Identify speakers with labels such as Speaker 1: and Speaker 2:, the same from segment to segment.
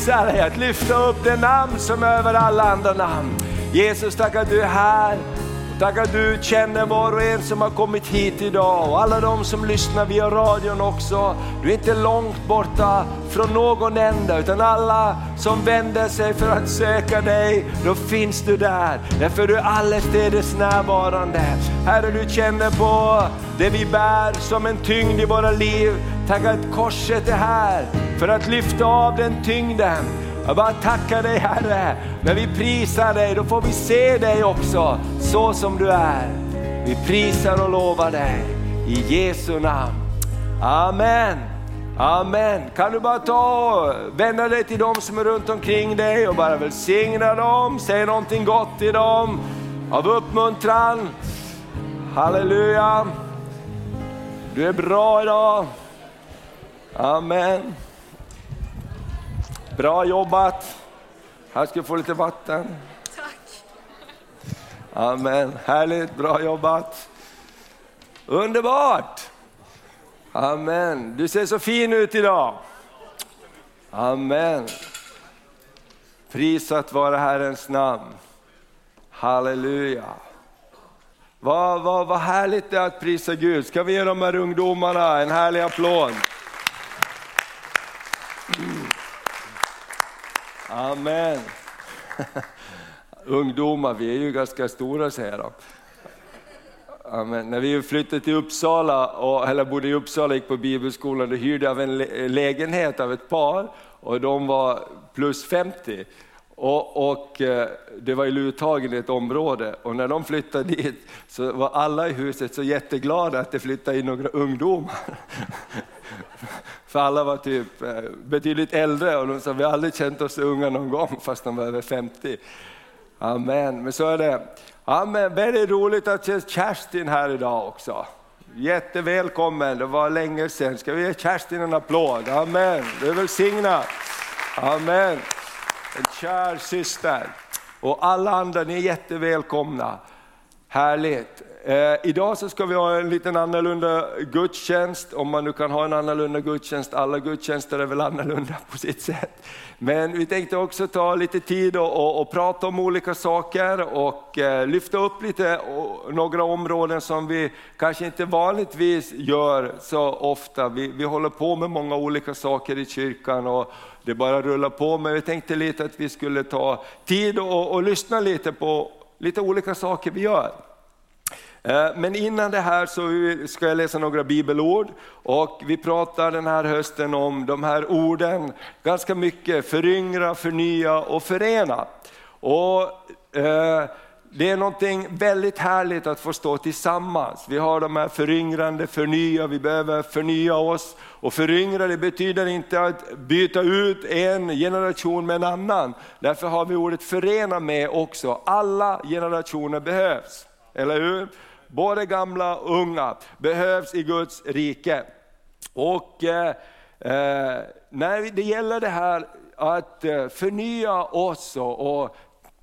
Speaker 1: prisa dig, att lyfta upp det namn som är över alla andra namn. Jesus, tack att du är här. Tack att du känner var och en som har kommit hit idag och alla de som lyssnar via radion också. Du är inte långt borta från någon enda utan alla som vänder sig för att söka dig, då finns du där. Därför är du allestädes närvarande. Herre, du känner på det vi bär som en tyngd i våra liv. Tack att korset är här för att lyfta av den tyngden. Jag bara tackar dig Herre, när vi prisar dig då får vi se dig också så som du är. Vi prisar och lovar dig i Jesu namn. Amen. Amen. Kan du bara ta och vända dig till dem som är runt omkring dig och bara välsigna dem, säg någonting gott till dem av uppmuntran. Halleluja. Du är bra idag. Amen. Bra jobbat. Här ska du få lite vatten.
Speaker 2: Tack.
Speaker 1: Amen. Härligt, bra jobbat. Underbart! Amen. Du ser så fin ut idag. Amen. Prisat vare Herrens namn. Halleluja. Vad, vad, vad härligt det är att prisa Gud. Ska vi ge de här ungdomarna en härlig applåd? Amen. Ungdomar, vi är ju ganska stora säger de. Amen. När vi flyttade till Uppsala, och, eller bodde i Uppsala och gick på bibelskolan, då hyrde jag en lägenhet av ett par och de var plus 50. Och, och, eh, det var i Luthagen i ett område och när de flyttade dit så var alla i huset så jätteglada att det flyttade in några ungdomar. För alla var typ eh, betydligt äldre och de sa vi har aldrig känt oss så unga någon gång fast de var över 50. Amen, men så är det. Amen, väldigt roligt att se Kerstin här idag också. Jättevälkommen, det var länge sedan. Ska vi ge Kerstin en applåd? Amen, du är välsignad. Amen, en kär syster. Och alla andra, ni är jättevälkomna. Härligt. Eh, idag så ska vi ha en liten annorlunda gudstjänst, om man nu kan ha en annorlunda gudstjänst. Alla gudstjänster är väl annorlunda på sitt sätt. Men vi tänkte också ta lite tid och, och, och prata om olika saker och eh, lyfta upp lite och, några områden som vi kanske inte vanligtvis gör så ofta. Vi, vi håller på med många olika saker i kyrkan och det bara rullar på. Men vi tänkte lite att vi skulle ta tid och, och lyssna lite på lite olika saker vi gör. Eh, men innan det här så ska jag läsa några bibelord och vi pratar den här hösten om de här orden ganska mycket, föryngra, förnya och förena. Och, eh, det är någonting väldigt härligt att få stå tillsammans. Vi har de här föryngrande, förnya, vi behöver förnya oss. Och föryngra det betyder inte att byta ut en generation med en annan. Därför har vi ordet förena med också. Alla generationer behövs, eller hur? både gamla och unga, behövs i Guds rike. Och eh, eh, när det gäller det här att eh, förnya oss och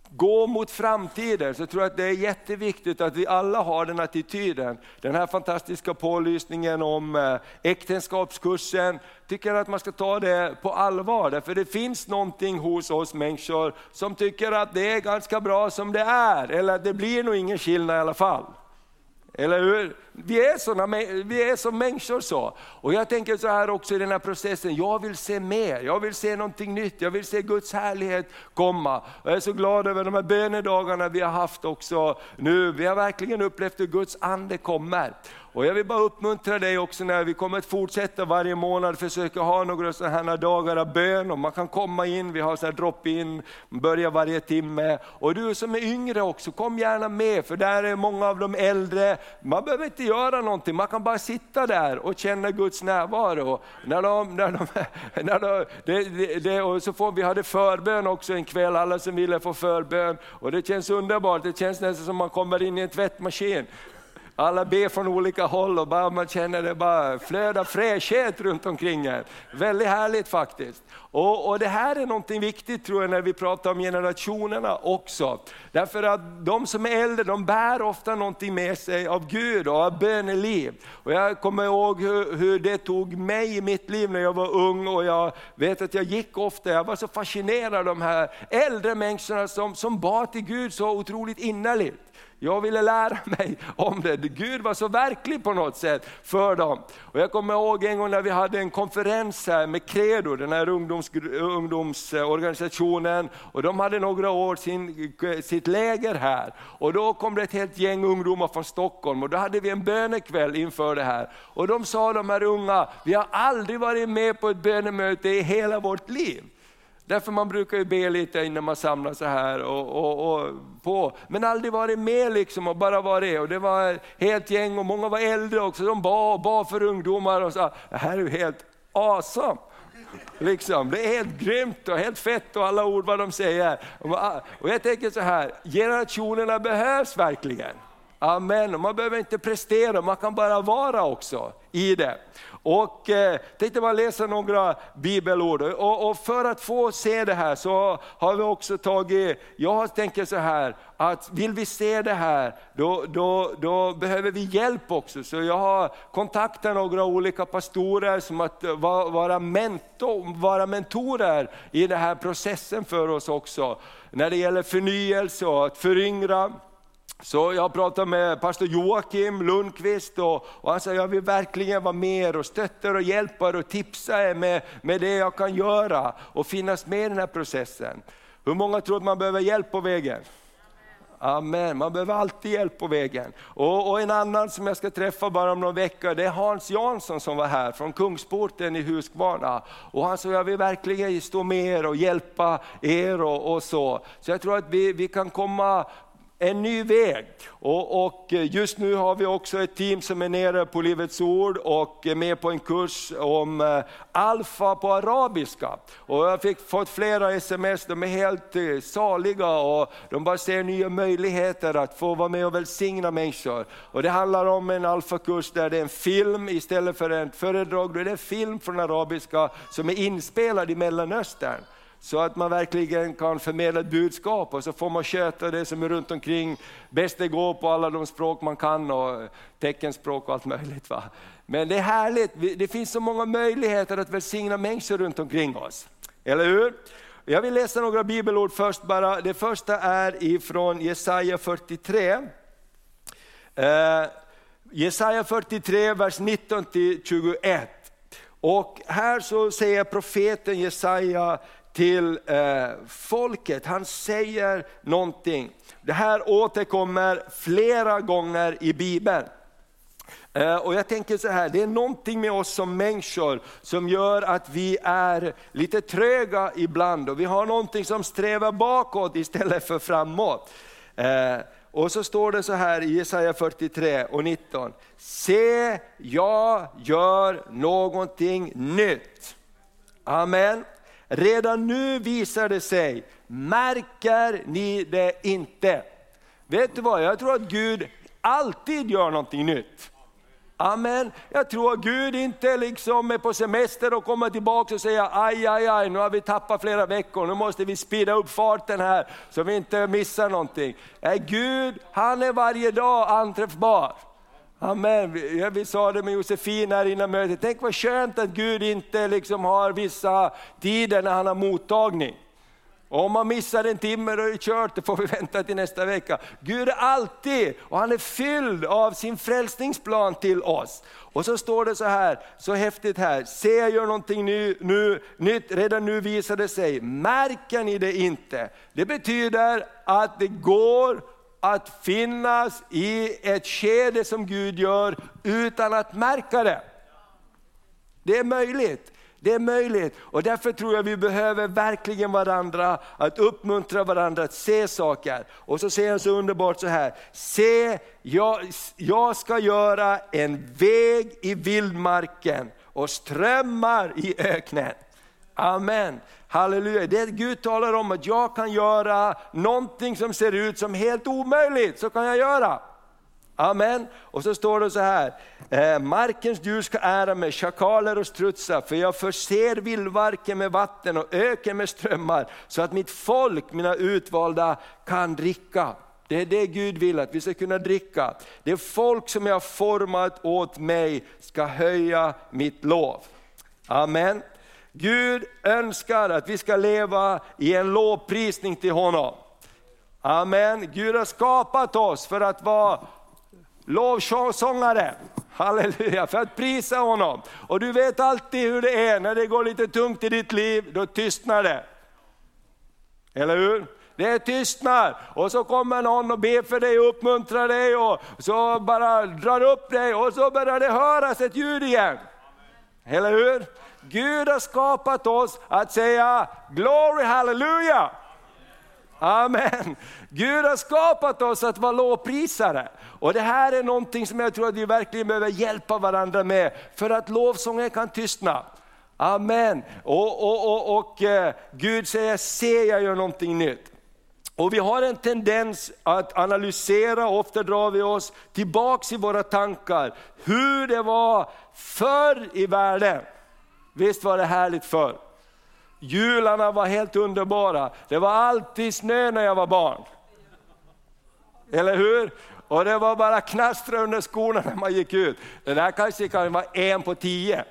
Speaker 1: gå mot framtiden så tror jag att det är jätteviktigt att vi alla har den attityden. Den här fantastiska pålysningen om eh, äktenskapskursen, tycker att man ska ta det på allvar. Därför det finns någonting hos oss människor som tycker att det är ganska bra som det är, eller att det blir nog ingen skillnad i alla fall. Eller hur? Vi är, såna, vi är som människor så. Och jag tänker så här också i den här processen, jag vill se mer, jag vill se någonting nytt, jag vill se Guds härlighet komma. Jag är så glad över de här bönedagarna vi har haft också nu. Vi har verkligen upplevt hur Guds ande kommer. Och jag vill bara uppmuntra dig också när vi kommer att fortsätta varje månad försöka ha några sådana här dagar av bön och man kan komma in, vi har så här drop-in, börjar varje timme. Och du som är yngre också, kom gärna med för där är många av de äldre, man behöver inte göra någonting, man kan bara sitta där och känna Guds närvaro. När de, när de, när de, det, det, det, och så får, vi hade förbön också en kväll, alla som ville få förbön och det känns underbart, det känns nästan som man kommer in i en tvättmaskin. Alla ber från olika håll och bara, man känner det bara flöda fräschhet runt omkring en. Väldigt härligt faktiskt. Och, och, Det här är någonting viktigt tror jag när vi pratar om generationerna också. Därför att de som är äldre de bär ofta någonting med sig av Gud och av böneliv. Och jag kommer ihåg hur, hur, det tog mig i mitt liv när jag var ung och jag vet att jag gick ofta, jag var så fascinerad av de här äldre människorna som, som bad till Gud så otroligt innerligt. Jag ville lära mig om det. Gud var så verklig på något sätt för dem. Och jag kommer ihåg en gång när vi hade en konferens här med Credo, den här ungdoms, ungdomsorganisationen. Och de hade några år sin, sitt läger här. Och då kom det ett helt gäng ungdomar från Stockholm och då hade vi en bönekväll inför det här. Och de sa de här unga, vi har aldrig varit med på ett bönemöte i hela vårt liv. Därför man brukar ju be lite innan man samlas så här. Och, och, och, på. Men aldrig varit med liksom och bara varit. Och det var ett helt gäng och många var äldre också. De bad och bad för ungdomar och sa, det här är ju helt awesome. Liksom. Det är helt grymt och helt fett och alla ord vad de säger. Och jag tänker så här, generationerna behövs verkligen. Amen, och man behöver inte prestera, man kan bara vara också i det. Och eh, tänkte bara läsa några bibelord. Och, och, för att få se det här så har vi också tagit, jag tänker så här, att vill vi se det här, då, då, då behöver vi hjälp också. Så jag har kontaktat några olika pastorer som att eh, vara, mentor, vara mentorer i den här processen för oss också. När det gäller förnyelse och att föryngra. Så jag pratade med pastor Joakim Lundqvist och, och han sa, jag vill verkligen vara med och stötta och hjälpa och tipsa er med, med det jag kan göra och finnas med i den här processen. Hur många tror att man behöver hjälp på vägen? Amen, man behöver alltid hjälp på vägen. Och, och, en annan som jag ska träffa bara om någon vecka, det är Hans Jansson som var här från Kungsporten i Huskvarna. Och han sa, jag vill verkligen stå med er och hjälpa er och, och så. Så jag tror att vi, vi kan komma en ny väg. Och, och, eh, just nu har vi också ett team som är nere på Livets Ord och är med på en kurs om eh, alfa på arabiska. Och jag har fått flera sms, de är helt eh, saliga och de bara ser nya möjligheter att få vara med och välsigna människor. Och det handlar om en alfakurs där det är en film istället för ett föredrag, då är det en film från arabiska som är inspelad i Mellanöstern. Så att man verkligen kan förmedla ett budskap och så får man köta det som är runt omkring. Bäst det går på alla de språk man kan och teckenspråk och allt möjligt. Va? Men det är härligt, det finns så många möjligheter att välsigna människor runt omkring oss. Eller hur? Jag vill läsa några bibelord först bara. Det första är ifrån Jesaja 43. Eh, Jesaja 43, vers 19-21. Och här så säger profeten Jesaja till eh, folket. Han säger någonting. Det här återkommer flera gånger i Bibeln. Eh, och jag tänker så här, det är någonting med oss som människor som gör att vi är lite tröga ibland och vi har någonting som strävar bakåt istället för framåt. Eh, och så står det så här i Jesaja 43 och 19. Se, jag gör någonting nytt. Amen. Redan nu visar det sig, märker ni det inte? Vet du vad, jag tror att Gud alltid gör någonting nytt. Amen. Jag tror att Gud inte liksom är på semester och kommer tillbaka och säger aj, aj, aj, nu har vi tappat flera veckor, nu måste vi speeda upp farten här så vi inte missar någonting. Nej, Gud, han är varje dag anträffbar. Amen. Vi sa det med Josefin här innan mötet, tänk vad skönt att Gud inte liksom har vissa tider när han har mottagning. Och om man missar en timme då är det kört, då får vi vänta till nästa vecka. Gud är alltid, och han är fylld av sin frälsningsplan till oss. Och så står det så här, så häftigt här, se jag gör någonting ny, nu, nytt, redan nu visar det sig, märker ni det inte? Det betyder att det går att finnas i ett skede som Gud gör utan att märka det. Det är möjligt. Det är möjligt och därför tror jag vi behöver verkligen varandra, att uppmuntra varandra att se saker. Och så säger han så underbart så här, se jag, jag ska göra en väg i vildmarken och strömmar i öknen. Amen. Halleluja, det Gud talar om att jag kan göra någonting som ser ut som helt omöjligt, så kan jag göra. Amen. Och så står det så här, eh, markens djur ska ära mig, schakaler och strutsar, för jag förser vildmarken med vatten och öken med strömmar, så att mitt folk, mina utvalda, kan dricka. Det är det Gud vill att vi ska kunna dricka. Det folk som jag har format åt mig ska höja mitt lov. Amen. Gud önskar att vi ska leva i en lovprisning till honom. Amen. Gud har skapat oss för att vara lovsångare. Halleluja, för att prisa honom. Och du vet alltid hur det är när det går lite tungt i ditt liv, då tystnar det. Eller hur? Det tystnar och så kommer någon och ber för dig och uppmuntrar dig och så bara drar upp dig och så börjar det höras ett ljud igen. Eller hur? Gud har skapat oss att säga glory hallelujah. Amen. Gud har skapat oss att vara lovprisare. Och det här är någonting som jag tror att vi verkligen behöver hjälpa varandra med, för att lovsången kan tystna. Amen. Och, och, och, och eh, Gud säger, se jag gör någonting nytt. Och vi har en tendens att analysera, ofta drar vi oss tillbaks i våra tankar, hur det var förr i världen. Visst var det härligt förr? Jularna var helt underbara, det var alltid snö när jag var barn. Eller hur? Och det var bara knastra under skorna när man gick ut. Det där kanske kan vara en på tio.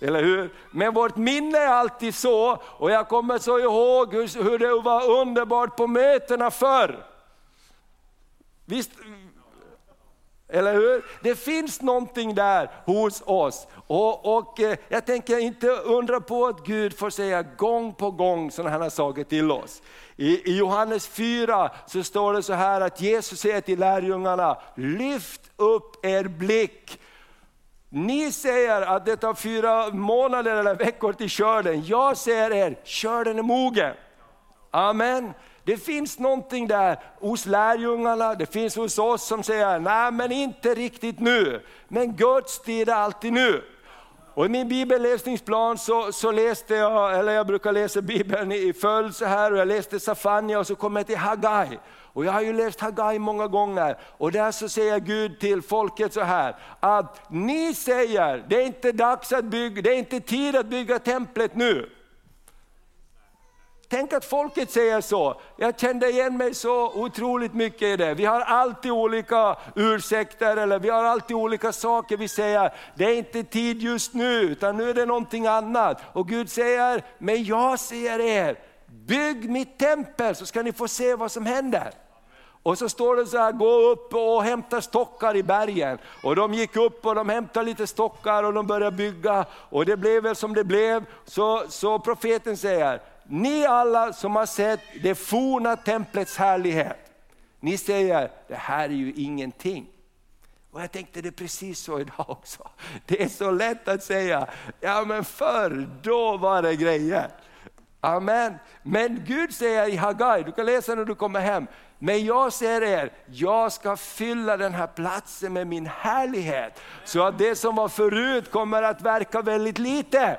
Speaker 1: Eller hur? Men vårt minne är alltid så, och jag kommer så ihåg hur, hur det var underbart på mötena förr. Visst, eller hur? Det finns någonting där hos oss. Och, och eh, jag tänker inte undra på att Gud får säga gång på gång sådana här saker till oss. I, I Johannes 4 så står det så här att Jesus säger till lärjungarna, lyft upp er blick ni säger att det tar fyra månader eller veckor till skörden. Jag säger er, skörden är mogen. Amen. Det finns någonting där hos lärjungarna, det finns hos oss som säger, nej men inte riktigt nu. Men Guds tid är alltid nu. Och I min bibelläsningsplan så, så läste jag, eller jag brukar läsa bibeln i följd så här, och jag läste Safania och så kom jag till Hagai. Och jag har ju läst Hagai många gånger och där så säger Gud till folket så här, att ni säger, det är inte dags att bygga, det är inte tid att bygga templet nu. Tänk att folket säger så. Jag kände igen mig så otroligt mycket i det. Vi har alltid olika ursäkter eller vi har alltid olika saker vi säger. Det är inte tid just nu utan nu är det någonting annat. Och Gud säger, men jag säger er, bygg mitt tempel så ska ni få se vad som händer. Och så står det så här, gå upp och hämta stockar i bergen. Och de gick upp och de hämtade lite stockar och de började bygga. Och det blev väl som det blev. Så, så profeten säger, ni alla som har sett det forna templets härlighet, ni säger, det här är ju ingenting. Och jag tänkte det är precis så idag också. Det är så lätt att säga, ja men förr, då var det grejer. Amen. Men Gud säger i Hagai, du kan läsa när du kommer hem, men jag säger er, jag ska fylla den här platsen med min härlighet. Så att det som var förut kommer att verka väldigt lite.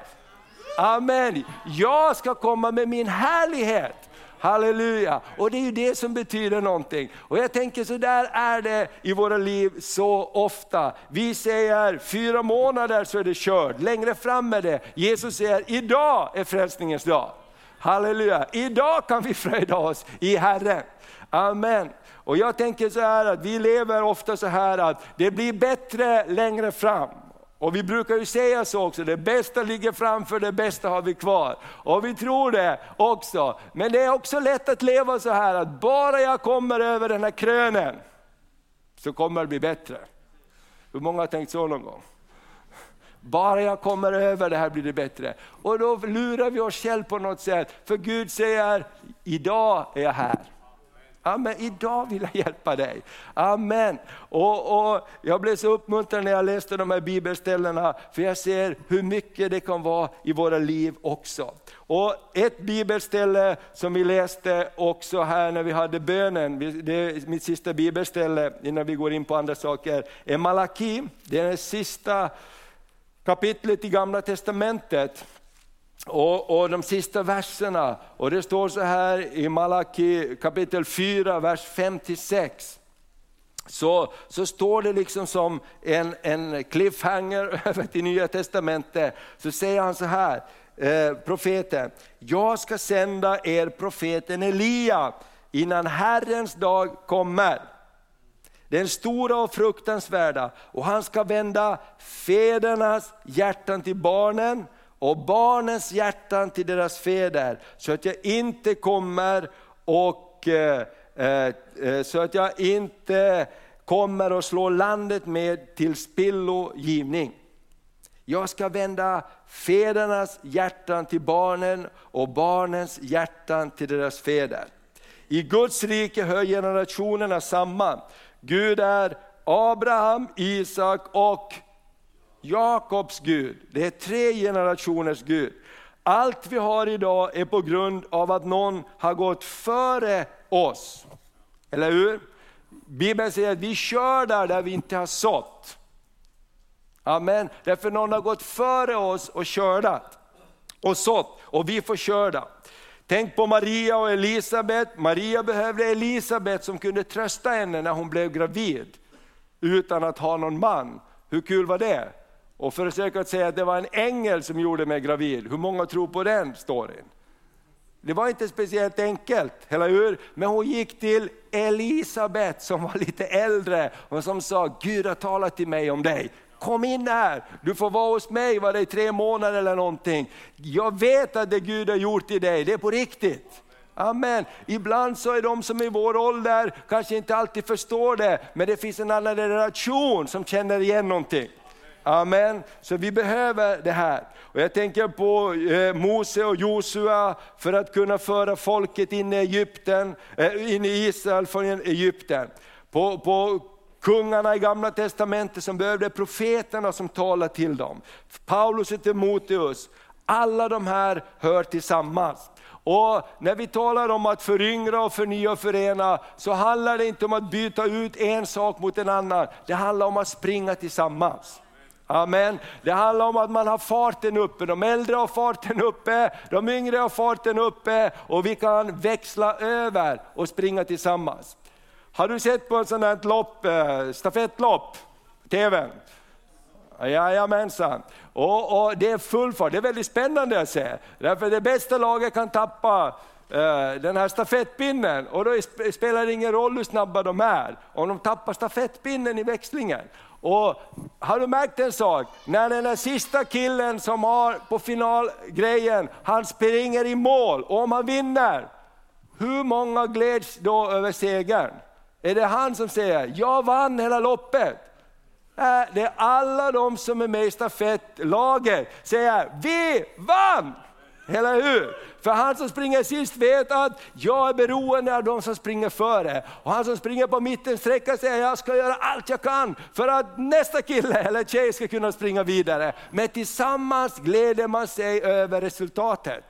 Speaker 1: Amen. Jag ska komma med min härlighet. Halleluja! Och det är ju det som betyder någonting. Och jag tänker så där är det i våra liv så ofta. Vi säger fyra månader så är det kört, längre fram är det. Jesus säger idag är frälsningens dag. Halleluja! Idag kan vi fröjda oss i Herren. Amen. Och jag tänker så här att vi lever ofta så här att det blir bättre längre fram. Och vi brukar ju säga så också, det bästa ligger framför, det bästa har vi kvar. Och vi tror det också. Men det är också lätt att leva så här att bara jag kommer över den här krönen så kommer det bli bättre. Hur många har tänkt så någon gång? Bara jag kommer över det här blir det bättre. Och då lurar vi oss själva på något sätt. För Gud säger, idag är jag här. Amen, idag vill jag hjälpa dig. Amen. Och, och, jag blev så uppmuntrad när jag läste de här bibelställena, för jag ser hur mycket det kan vara i våra liv också. Och ett bibelställe som vi läste också här när vi hade bönen, det är mitt sista bibelställe innan vi går in på andra saker, är Malaki. Det är det sista kapitlet i gamla testamentet. Och, och, de sista verserna, och det står så här i Malaki kapitel 4, vers 5-6. så, så står det liksom som en, en cliffhanger över till Nya Testamentet. Så säger han så här, eh, profeten, jag ska sända er profeten Elia innan Herrens dag kommer. Den stora och fruktansvärda och han ska vända fädernas hjärtan till barnen och barnens hjärtan till deras fäder så att jag inte kommer och eh, eh, eh, så att jag inte kommer och slår landet med till spillogivning. Jag ska vända fädernas hjärtan till barnen och barnens hjärtan till deras fäder. I Guds rike hör generationerna samman. Gud är Abraham, Isak och Jakobs Gud. Det är tre generationers Gud. Allt vi har idag är på grund av att någon har gått före oss. Eller hur? Bibeln säger att vi kör där, där vi inte har sått. Amen. Därför någon har gått före oss och kördat och sått och vi får körda. Tänk på Maria och Elisabet. Maria behövde Elisabet som kunde trösta henne när hon blev gravid utan att ha någon man. Hur kul var det? Och försöka att säga att det var en ängel som gjorde mig gravid. Hur många tror på den storyn? Det var inte speciellt enkelt, eller hur? Men hon gick till Elisabet som var lite äldre och som sa, Gud har talat till mig om dig. Kom in här, du får vara hos mig var det i tre månader eller någonting. Jag vet att det Gud har gjort i dig, det är på riktigt. Amen. Ibland så är de som är i vår ålder kanske inte alltid förstår det, men det finns en annan generation som känner igen någonting. Amen. Så vi behöver det här. Och jag tänker på eh, Mose och Josua för att kunna föra folket in i Egypten, eh, in i Israel från Egypten. På, på kungarna i gamla testamentet som behövde profeterna som talade till dem. Paulus och Timoteus, alla de här hör tillsammans. Och när vi talar om att föryngra och förnya och förena, så handlar det inte om att byta ut en sak mot en annan, det handlar om att springa tillsammans. Amen. Det handlar om att man har farten uppe, de äldre har farten uppe, de yngre har farten uppe och vi kan växla över och springa tillsammans. Har du sett på ett sånt här lopp, eh, stafettlopp, TV? Jajamensan. Och, och det är full fart, det är väldigt spännande att se. Därför det bästa laget kan tappa eh, den här stafettpinnen och då spelar det ingen roll hur snabba de är, om de tappar stafettpinnen i växlingen. Och har du märkt en sak? När den där sista killen som har på finalgrejen, han springer i mål och om han vinner, hur många gläds då över segern? Är det han som säger, jag vann hela loppet? Nej, det är alla de som är med i stafettlaget säger, vi vann! Eller hur? För han som springer sist vet att jag är beroende av de som springer före. Och han som springer på mittensträckan säger jag ska göra allt jag kan för att nästa kille eller tjej ska kunna springa vidare. Men tillsammans gläder man sig över resultatet.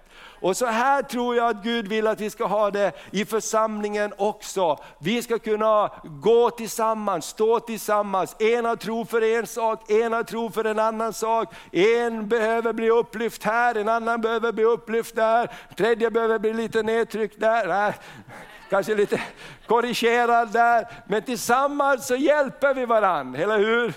Speaker 1: Och så här tror jag att Gud vill att vi ska ha det i församlingen också. Vi ska kunna gå tillsammans, stå tillsammans. Ena tro för en sak, ena tro för en annan sak. En behöver bli upplyft här, en annan behöver bli upplyft där, tredje behöver bli lite nedtryckt där. Äh, kanske lite korrigerad där, men tillsammans så hjälper vi varandra, eller hur?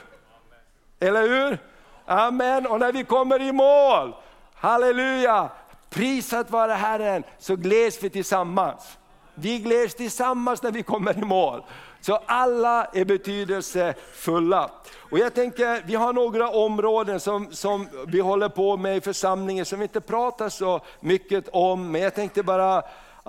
Speaker 1: Eller hur? Amen, och när vi kommer i mål, halleluja, Prisat vare Herren, så gläds vi tillsammans. Vi gläds tillsammans när vi kommer i mål. Så alla är betydelsefulla. Och jag tänker, vi har några områden som, som vi håller på med i församlingen som vi inte pratar så mycket om, men jag tänkte bara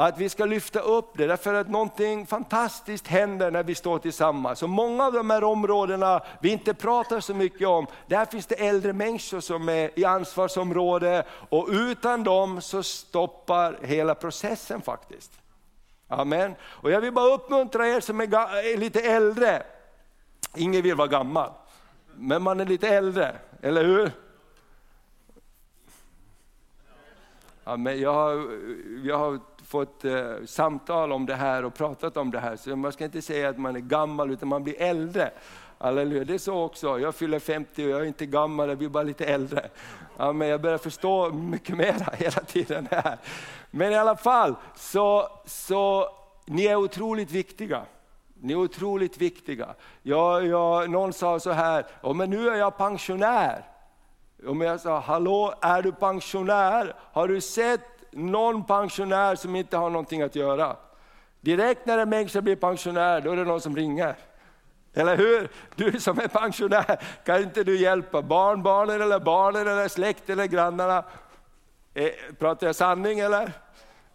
Speaker 1: att vi ska lyfta upp det, därför att någonting fantastiskt händer när vi står tillsammans. Och många av de här områdena vi inte pratar så mycket om, där finns det äldre människor som är i ansvarsområde och utan dem så stoppar hela processen faktiskt. Amen. Och jag vill bara uppmuntra er som är lite äldre, ingen vill vara gammal, men man är lite äldre, eller hur? Ja, men jag, har, jag har fått eh, samtal om det här och pratat om det här, så man ska inte säga att man är gammal utan man blir äldre. Halleluja, det är så också. Jag fyller 50 och jag är inte gammal, jag blir bara lite äldre. Ja, men jag börjar förstå mycket mer hela tiden här. Men i alla fall, så, så ni är otroligt viktiga. Ni är otroligt viktiga. Jag, jag, någon sa så här, oh, men nu är jag pensionär. Och jag sa, hallå är du pensionär? Har du sett någon pensionär som inte har någonting att göra? Direkt när en människa blir pensionär, då är det någon som ringer. Eller hur? Du som är pensionär, kan inte du hjälpa barnbarnen eller barnen eller släkt eller grannarna? Eh, pratar jag sanning eller?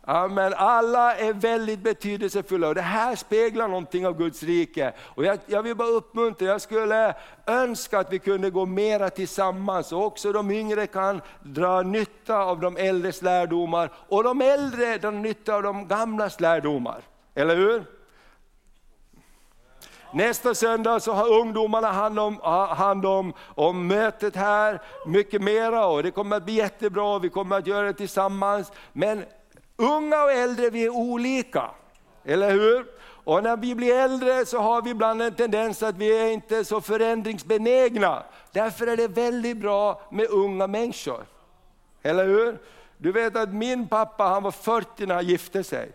Speaker 1: Amen. alla är väldigt betydelsefulla och det här speglar någonting av Guds rike. Och jag, jag vill bara uppmuntra, jag skulle önska att vi kunde gå mera tillsammans och också de yngre kan dra nytta av de äldres lärdomar och de äldre drar nytta av de gamlas lärdomar. Eller hur? Nästa söndag så har ungdomarna hand om, hand om, om mötet här, mycket mera och det kommer att bli jättebra, vi kommer att göra det tillsammans. Men unga och äldre, vi är olika, eller hur? Och när vi blir äldre så har vi ibland en tendens att vi är inte så förändringsbenägna. Därför är det väldigt bra med unga människor. Eller hur? Du vet att min pappa han var 40 när han gifte sig.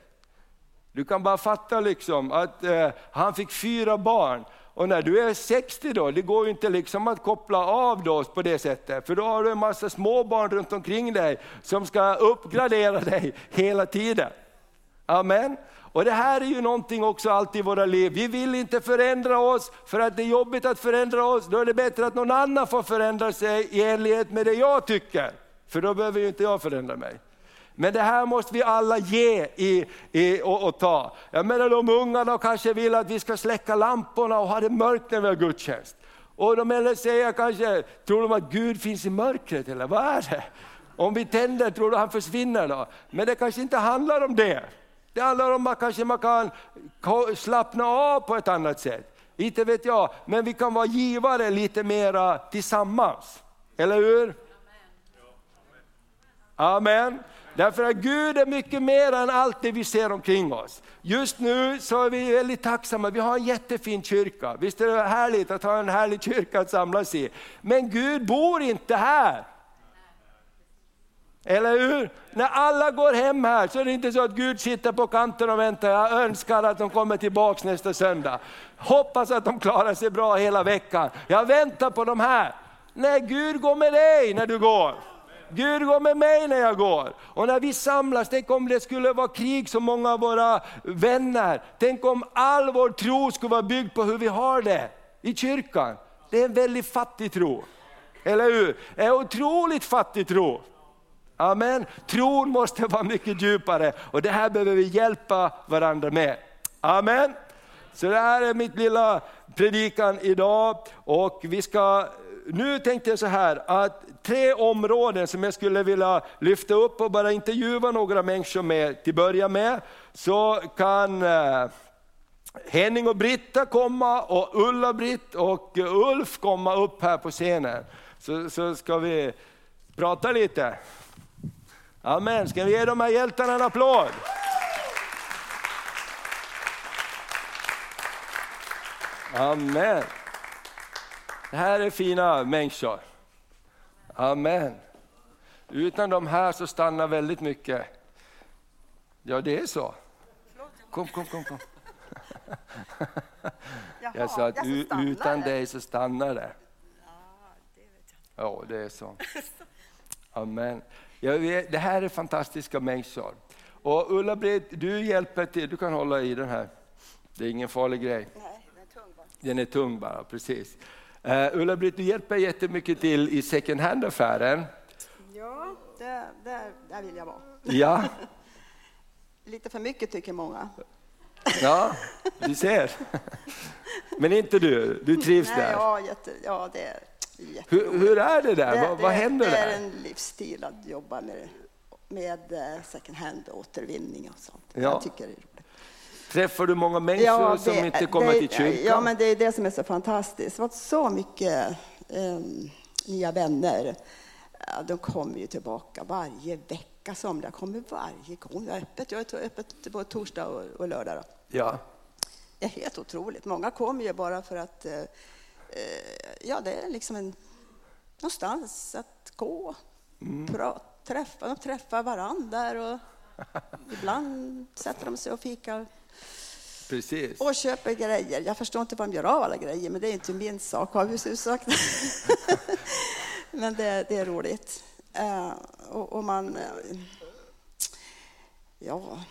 Speaker 1: Du kan bara fatta liksom att eh, han fick fyra barn. Och när du är 60 då, det går ju inte liksom att koppla av då på det sättet, för då har du en massa småbarn runt omkring dig som ska uppgradera dig hela tiden. Amen. Och det här är ju någonting också alltid i våra liv. Vi vill inte förändra oss för att det är jobbigt att förändra oss. Då är det bättre att någon annan får förändra sig i enlighet med det jag tycker. För då behöver ju inte jag förändra mig. Men det här måste vi alla ge i, i, och, och, ta. Jag menar de unga de kanske vill att vi ska släcka lamporna och ha det mörkt när vi har gudstjänst. Och de äldre säger kanske, tror de att Gud finns i mörkret eller vad är det? Om vi tänder, tror du han försvinner då? Men det kanske inte handlar om det. Det handlar om att kanske man kan slappna av på ett annat sätt. Inte vet jag, men vi kan vara givare lite mera tillsammans. Eller hur? Amen. Därför att Gud är mycket mer än allt det vi ser omkring oss. Just nu så är vi väldigt tacksamma, vi har en jättefin kyrka. Visst är det härligt att ha en härlig kyrka att samlas i. Men Gud bor inte här. Eller hur? När alla går hem här så är det inte så att Gud sitter på kanten och väntar, jag önskar att de kommer tillbaks nästa söndag. Hoppas att de klarar sig bra hela veckan. Jag väntar på de här. Nej, Gud går med dig när du går. Gud går med mig när jag går. Och när vi samlas, tänk om det skulle vara krig som många av våra vänner. Tänk om all vår tro skulle vara byggd på hur vi har det i kyrkan. Det är en väldigt fattig tro. Eller hur? En otroligt fattig tro. Amen. Tron måste vara mycket djupare och det här behöver vi hjälpa varandra med. Amen. Så det här är mitt lilla predikan idag och vi ska nu tänkte jag så här, att tre områden som jag skulle vilja lyfta upp och bara intervjua några människor med till att börja med. Så kan eh, Henning och Britta komma och Ulla-Britt och Ulf komma upp här på scenen. Så, så ska vi prata lite. Amen, ska vi ge de här hjältarna en applåd? Amen. Det här är fina människor. Amen. Utan de här så stannar väldigt mycket. Ja, det är så. Kom, kom, kom. kom. jag sa att utan dig så stannar det. Ja, det är så. Amen. Vet, det här är fantastiska människor. Och Ulla-Britt, du hjälper till. Du kan hålla i den här. Det är ingen farlig grej.
Speaker 2: Nej, den är tung bara.
Speaker 1: Den är tung bara, precis. Uh, Ulla-Britt, du hjälper jättemycket till i second hand-affären.
Speaker 2: Ja, där, där, där vill jag vara.
Speaker 1: Ja.
Speaker 2: Lite för mycket tycker många.
Speaker 1: Ja, du ser. Men inte du, du trivs
Speaker 2: Nej,
Speaker 1: där?
Speaker 2: Ja, jätte, ja det är
Speaker 1: hur, hur, är det där?
Speaker 2: Det,
Speaker 1: vad, vad händer
Speaker 2: där?
Speaker 1: Det
Speaker 2: är en livsstil att jobba med, med eh, second hand-återvinning och sånt.
Speaker 1: Ja.
Speaker 2: Jag tycker det är roligt.
Speaker 1: Träffar du många människor ja, det, som inte kommer
Speaker 2: det,
Speaker 1: till kyrkan?
Speaker 2: Ja, men det är det som är så fantastiskt. Det varit så mycket eh, nya vänner. De kommer ju tillbaka varje vecka. Somliga kommer varje gång. Jag är öppet. Jag är öppet på torsdag och, och lördag. Då.
Speaker 1: Ja.
Speaker 2: Det är helt otroligt. Många kommer ju bara för att eh, ja, det är liksom en, någonstans att gå, mm. prata, träffa. De träffar varandra och ibland sätter de sig och fikar
Speaker 1: Precis.
Speaker 2: och köper grejer. Jag förstår inte vad de gör av alla grejer, men det är inte min sak. Har vi hussak? men det, det är roligt. Eh, och, och man... eh, ja,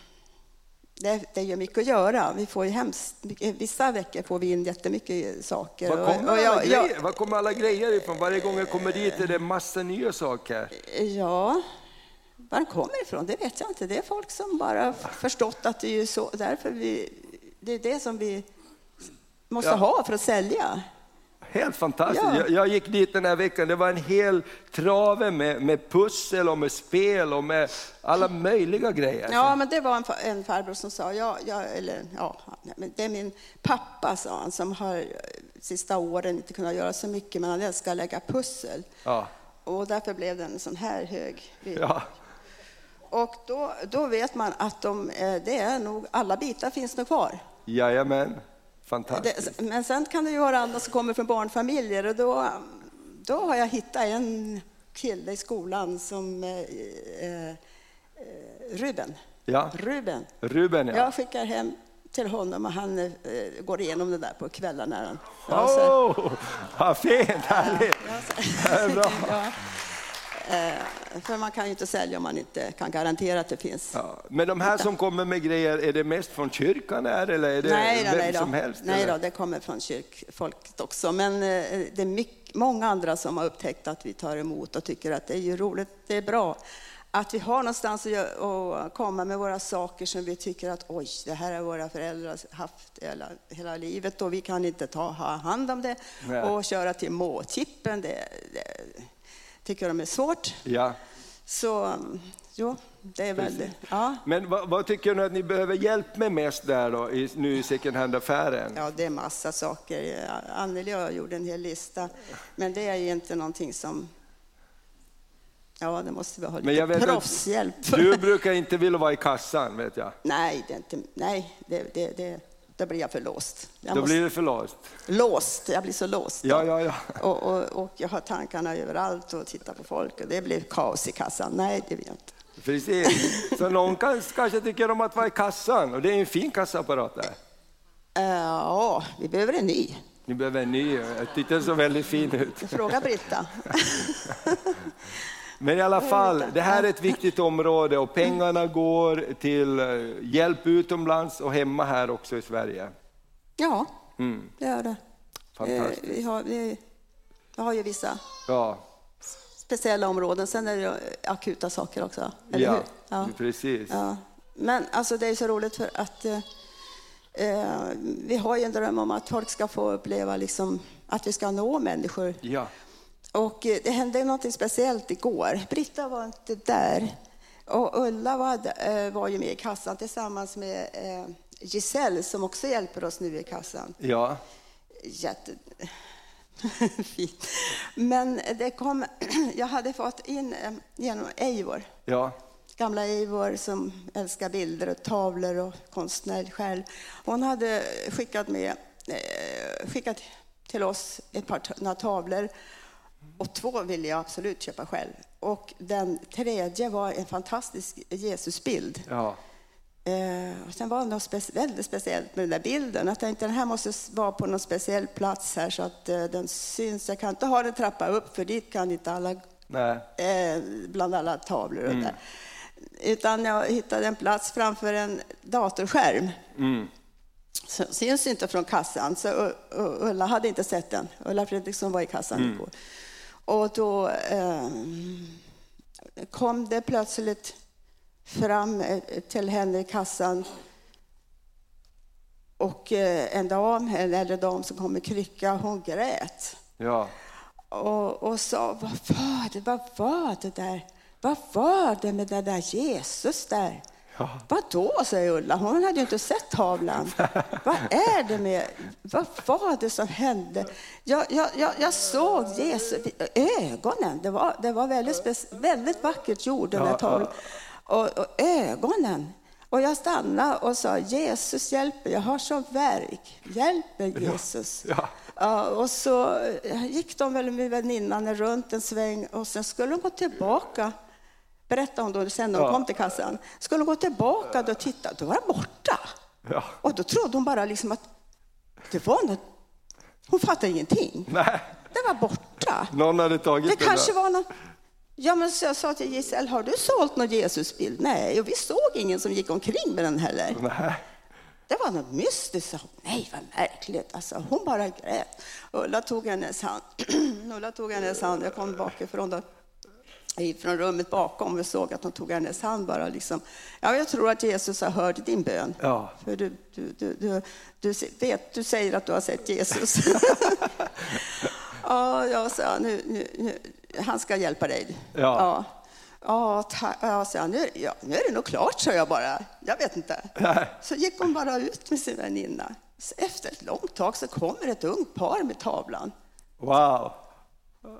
Speaker 2: det, det är ju mycket att göra. Vi får ju hemskt, mycket- vissa veckor får vi in jättemycket saker.
Speaker 1: Var kommer, alla
Speaker 2: jag- jag-
Speaker 1: grejer, var kommer alla grejer ifrån? Varje gång jag kommer dit är det massa nya saker.
Speaker 2: Ja, var de kommer ifrån det vet jag inte. Det är folk som bara förstått att det är så, därför vi, det är det som vi måste
Speaker 1: Ja.
Speaker 2: ha för att sälja.
Speaker 1: Helt fantastiskt.
Speaker 2: Ja.
Speaker 1: Jag, jag gick dit den här veckan, det var en hel trave med, med pussel och med spel och med alla möjliga grejer.
Speaker 2: Ja, men det var en, en farbror som sa, ja, ja, eller, ja, det är min pappa, sa han, som har eh, sista åren inte kunnat göra så mycket, men han älskar att lägga pussel.
Speaker 1: Ja.
Speaker 2: Och därför blev den en sån här hög.
Speaker 1: Ja.
Speaker 2: Och då, då vet man att de, eh, det är nog, alla bitar finns nog kvar.
Speaker 1: Jajamän, fantastiskt.
Speaker 2: Det, men sen kan det ju vara andra som kommer från barnfamiljer och då, då har jag hittat en kille i skolan som eh, eh, Ruben.
Speaker 1: Ja.
Speaker 2: Ruben.
Speaker 1: Ruben ja.
Speaker 2: Jag skickar hem till honom och han eh, går igenom det där på kvällarna. Ja, så-
Speaker 1: Åh, vad fint, härligt. Det är bra.
Speaker 2: ja. Eh, För man kan ju inte sälja om man inte kan garantera att det finns.
Speaker 1: Ja. Men de här som kommer med grejer, är det mest från kyrkan här, eller är det
Speaker 2: nej,
Speaker 1: vem
Speaker 2: nej,
Speaker 1: som helst?
Speaker 2: nej
Speaker 1: eller?
Speaker 2: då, det kommer från kyrkfolket också. Men eh, det är mycket, många andra som har upptäckt att vi tar emot och tycker att det är ju roligt, det är bra. Att vi har någonstans att, komma med våra saker som vi tycker att oj, det här har våra föräldrar haft hela, hela livet och vi kan inte ta, ha hand om det
Speaker 1: Nej.
Speaker 2: och köra till måtippen. Det, det tycker de är svårt.
Speaker 1: Ja.
Speaker 2: Så jo, det är väldigt... Ja.
Speaker 1: Men vad, vad tycker ni att ni behöver hjälp med mest där då, i, nu i second hand-affären?
Speaker 2: Ja, det är massa saker. Anneli och jag gjorde en hel lista. Men det är inte någonting som... Ja, det måste vi ha
Speaker 1: Men jag
Speaker 2: lite
Speaker 1: att
Speaker 2: proffshjälp.
Speaker 1: Du brukar inte vilja vara i kassan, vet jag.
Speaker 2: Nej, det är inte, nej det, det, det, då blir jag för låst. Jag
Speaker 1: Då
Speaker 2: måste,
Speaker 1: blir det för låst.
Speaker 2: Låst, jag blir så låst.
Speaker 1: Ja, ja, ja.
Speaker 2: Och, och, och jag har tankarna överallt och tittar på folk och det blir kaos i kassan. Nej, det vill jag inte.
Speaker 1: Precis. Så någon kan, kanske tycker om att vara i kassan, och det är en fin kassaapparat där.
Speaker 2: Eh, Ja, vi behöver en ny.
Speaker 1: Ni behöver en ny, jag tyckte den såg väldigt fin ut.
Speaker 2: Fråga Britta.
Speaker 1: Men i alla fall, det här är ett viktigt område och pengarna går till eh, hjälp utomlands och hemma här också i Sverige.
Speaker 2: Ja,
Speaker 1: Mm,
Speaker 2: det gör det. Eh,
Speaker 1: fantastiskt.
Speaker 2: Vi har, vi, vi har ju vissa
Speaker 1: Ja,
Speaker 2: speciella områden. Sen är det akuta saker också. Eller
Speaker 1: ja,
Speaker 2: hur? Ja.
Speaker 1: precis.
Speaker 2: ja. Men alltså, det är så roligt för att eh, eh, vi har ju en dröm om att folk ska få uppleva liksom, att vi ska nå människor.
Speaker 1: Ja,
Speaker 2: Och eh, det hände något speciellt igår. Britta var inte där. Och Ulla var, eh, var ju med i kassan tillsammans med eh, Giselle som också hjälper oss nu i kassan.
Speaker 1: ja,
Speaker 2: Jätte... Fint. Men det kom, jag hade fått in genom Eivor,
Speaker 1: ja,
Speaker 2: gamla Eivor som älskar bilder och tavlor och konstnär själv. Hon hade skickat, med, skickat till oss ett par tavlor och två ville jag absolut köpa själv. Och den tredje var en fantastisk Jesusbild.
Speaker 1: ja.
Speaker 2: Eh, och sen var det något spe- väldigt speciellt med den där bilden. Jag tänkte den här måste vara på någon speciell plats här så att eh, den syns. Jag kan inte ha den trappa upp för dit kan inte alla, eh, bland alla tavlor och där. Utan jag hittade en plats framför en datorskärm.
Speaker 1: Mm.
Speaker 2: Så, syns inte från kassan, så U- Ulla hade inte sett den. Ulla Fredriksson var i kassan igår. Och då eh, kom det plötsligt fram eh, till henne i kassan och eh, en dam, en äldre dam som kom med krycka, hon grät
Speaker 1: Ja,
Speaker 2: och, och sa, vad var det, vad var det där? Vad var det med den där Jesus där?
Speaker 1: Ja.
Speaker 2: Vad då, säger Ulla. Hon hade ju inte sett tavlan. vad är det med, vad var det som hände? Jag, jag, jag, jag såg Jesus, ögonen, det var, det var väldigt, väldigt vackert gjort den där
Speaker 1: Ja,
Speaker 2: tavlan. Och, och ögonen. Och jag stannade och sa, Jesus hjälper, jag har sån värk. Hjälper Jesus.
Speaker 1: ja.
Speaker 2: Ja, och så gick de väl med väninnan runt en sväng och sen skulle de gå tillbaka. Berättade hon då sen när hon
Speaker 1: Ja.
Speaker 2: kom till kassan. Skulle de gå tillbaka och titta, då var den borta.
Speaker 1: Ja.
Speaker 2: Och då trodde hon bara liksom att det var något. Hon fattade ingenting.
Speaker 1: Nej,
Speaker 2: Den var borta.
Speaker 1: någon hade tagit
Speaker 2: Det
Speaker 1: den
Speaker 2: kanske
Speaker 1: där.
Speaker 2: var någon... Ja, men så jag sa till Giselle, har du sålt någon Jesusbild? Nej, och vi såg ingen som gick omkring med den heller.
Speaker 1: Nej.
Speaker 2: Det var något mystiskt. sa hon. Nej, vad märkligt. Alltså, hon bara grät. Ulla tog hennes hand. Ulla tog hennes hand. Jag kom bakifrån då, från rummet bakom och såg att hon tog hennes hand bara liksom. Ja, jag tror att Jesus har hört din bön.
Speaker 1: Ja.
Speaker 2: För du, du, du, du, du, vet, du säger att du har sett Jesus. ja, jag sa, nu, nu, nu, han ska hjälpa dig.
Speaker 1: Ja.
Speaker 2: Ja, ja, ta, ja, sa jag, nu, ja, nu är det nog klart, sa jag bara. Jag vet inte.
Speaker 1: Nej.
Speaker 2: Så gick hon bara ut med sin väninna. Så Efter ett långt tag så kommer ett ungt par med tavlan.
Speaker 1: Wow.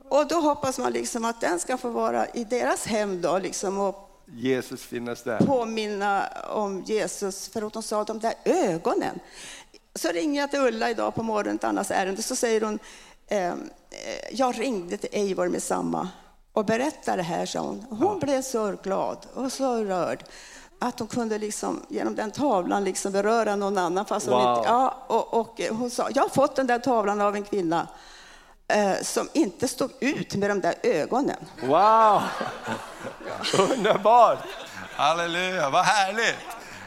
Speaker 2: Och då hoppas man liksom att den ska få vara i deras hem då, liksom, och
Speaker 1: Jesus finnas där.
Speaker 2: påminna om Jesus. För att hon sa de där ögonen. Så ringer jag till Ulla idag på morgonen, ett annat ärende, så säger hon, ehm, eh, jag ringde till Eivor med samma och berättade det här, sa hon. Hon blev så glad och så rörd att hon kunde liksom, genom den tavlan liksom beröra någon annan. Fast hon
Speaker 1: Wow.
Speaker 2: inte, ja, och, och hon sa, jag har fått den där tavlan av en kvinna eh, som inte stod ut med de där ögonen.
Speaker 1: Wow! Underbart! Halleluja, vad härligt!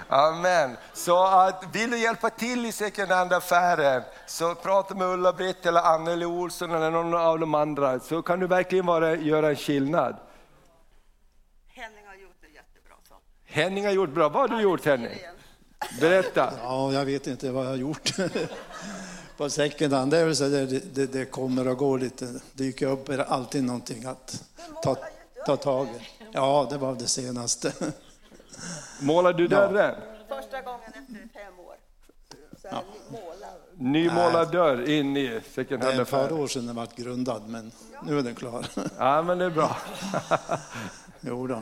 Speaker 1: Amen. Så att, vill du hjälpa till i second hand-affären så prata med Ulla-Britt eller Anneli Olsson eller någon av de andra så kan du verkligen vara, göra en skillnad.
Speaker 2: Henning har gjort det jättebra, så.
Speaker 1: Henning har gjort bra. Vad har du gjort Henning? Berätta.
Speaker 3: Ja, jag vet inte vad jag har gjort. På second hand, det är väl så där det, det, det kommer och går lite. dyker upp är det alltid någonting att ta, ta tag i. Ja, det var det senaste.
Speaker 1: Målar du dörren?
Speaker 2: Första gången efter fem år. Så här, måla.
Speaker 1: Nymålad dörr in i second
Speaker 3: Det är ett par år sedan den var grundad, men nu är den klar.
Speaker 1: Ja, men det är bra.
Speaker 3: Jo då.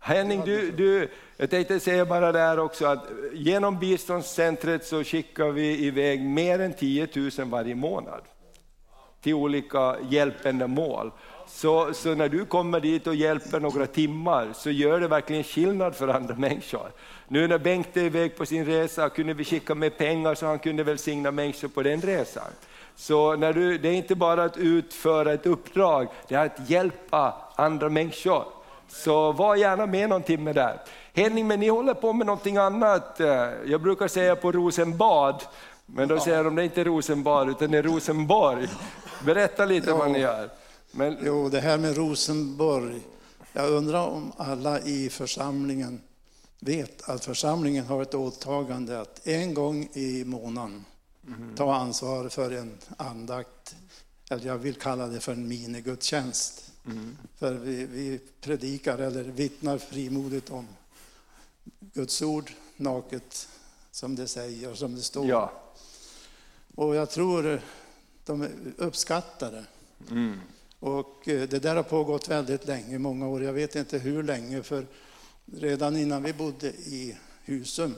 Speaker 1: Henning, du, du, jag tänkte säga bara där också att genom biståndscentret så skickar vi iväg mer än 10 000 varje månad till olika hjälpändamål. Så, så när du kommer dit och hjälper några timmar så gör det verkligen skillnad för andra människor. Nu när Bengt är iväg på sin resa kunde vi skicka med pengar så han kunde välsigna människor på den resan. Så när du, det är inte bara att utföra ett uppdrag, det är att hjälpa andra människor. Så var gärna med någon timme där. Henning, men ni håller på med någonting annat. Eh, Jag brukar säga på Rosenbad, men då säger de det är inte Rosenbad utan det är Rosenborg. Berätta lite vad ni gör. Men,
Speaker 3: Jo, det här med Rosenborg. Jag undrar om alla i församlingen vet att församlingen har ett åtagande att en gång i månaden ta ansvar för en andakt, eller jag vill kalla det för en minigudstjänst. För vi, vi predikar eller vittnar frimodigt om Guds ord, naket som det säger, som det står.
Speaker 1: ja.
Speaker 3: Och jag tror de uppskattar det. Och eh, det där har pågått väldigt länge, många år. Jag vet inte hur länge, för redan innan vi bodde i Husum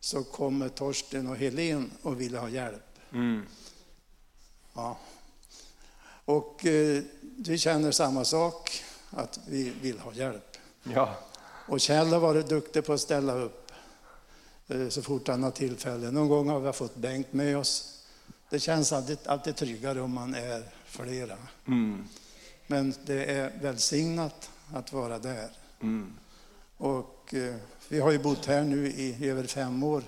Speaker 3: så kom Torsten och Helen och ville ha hjälp.
Speaker 1: Mm.
Speaker 3: Ja. Och eh, vi känner samma sak, att vi vill ha hjälp.
Speaker 1: ja.
Speaker 3: Och Kjell har varit duktig på att ställa upp eh, så fort han har tillfälle. Någon gång har vi fått Bengt med oss. Det känns alltid, alltid tryggare om man är flera.
Speaker 1: Mm.
Speaker 3: Men det är välsignat att vara där.
Speaker 1: Mm.
Speaker 3: Och eh, vi har ju bott här nu i över fem år.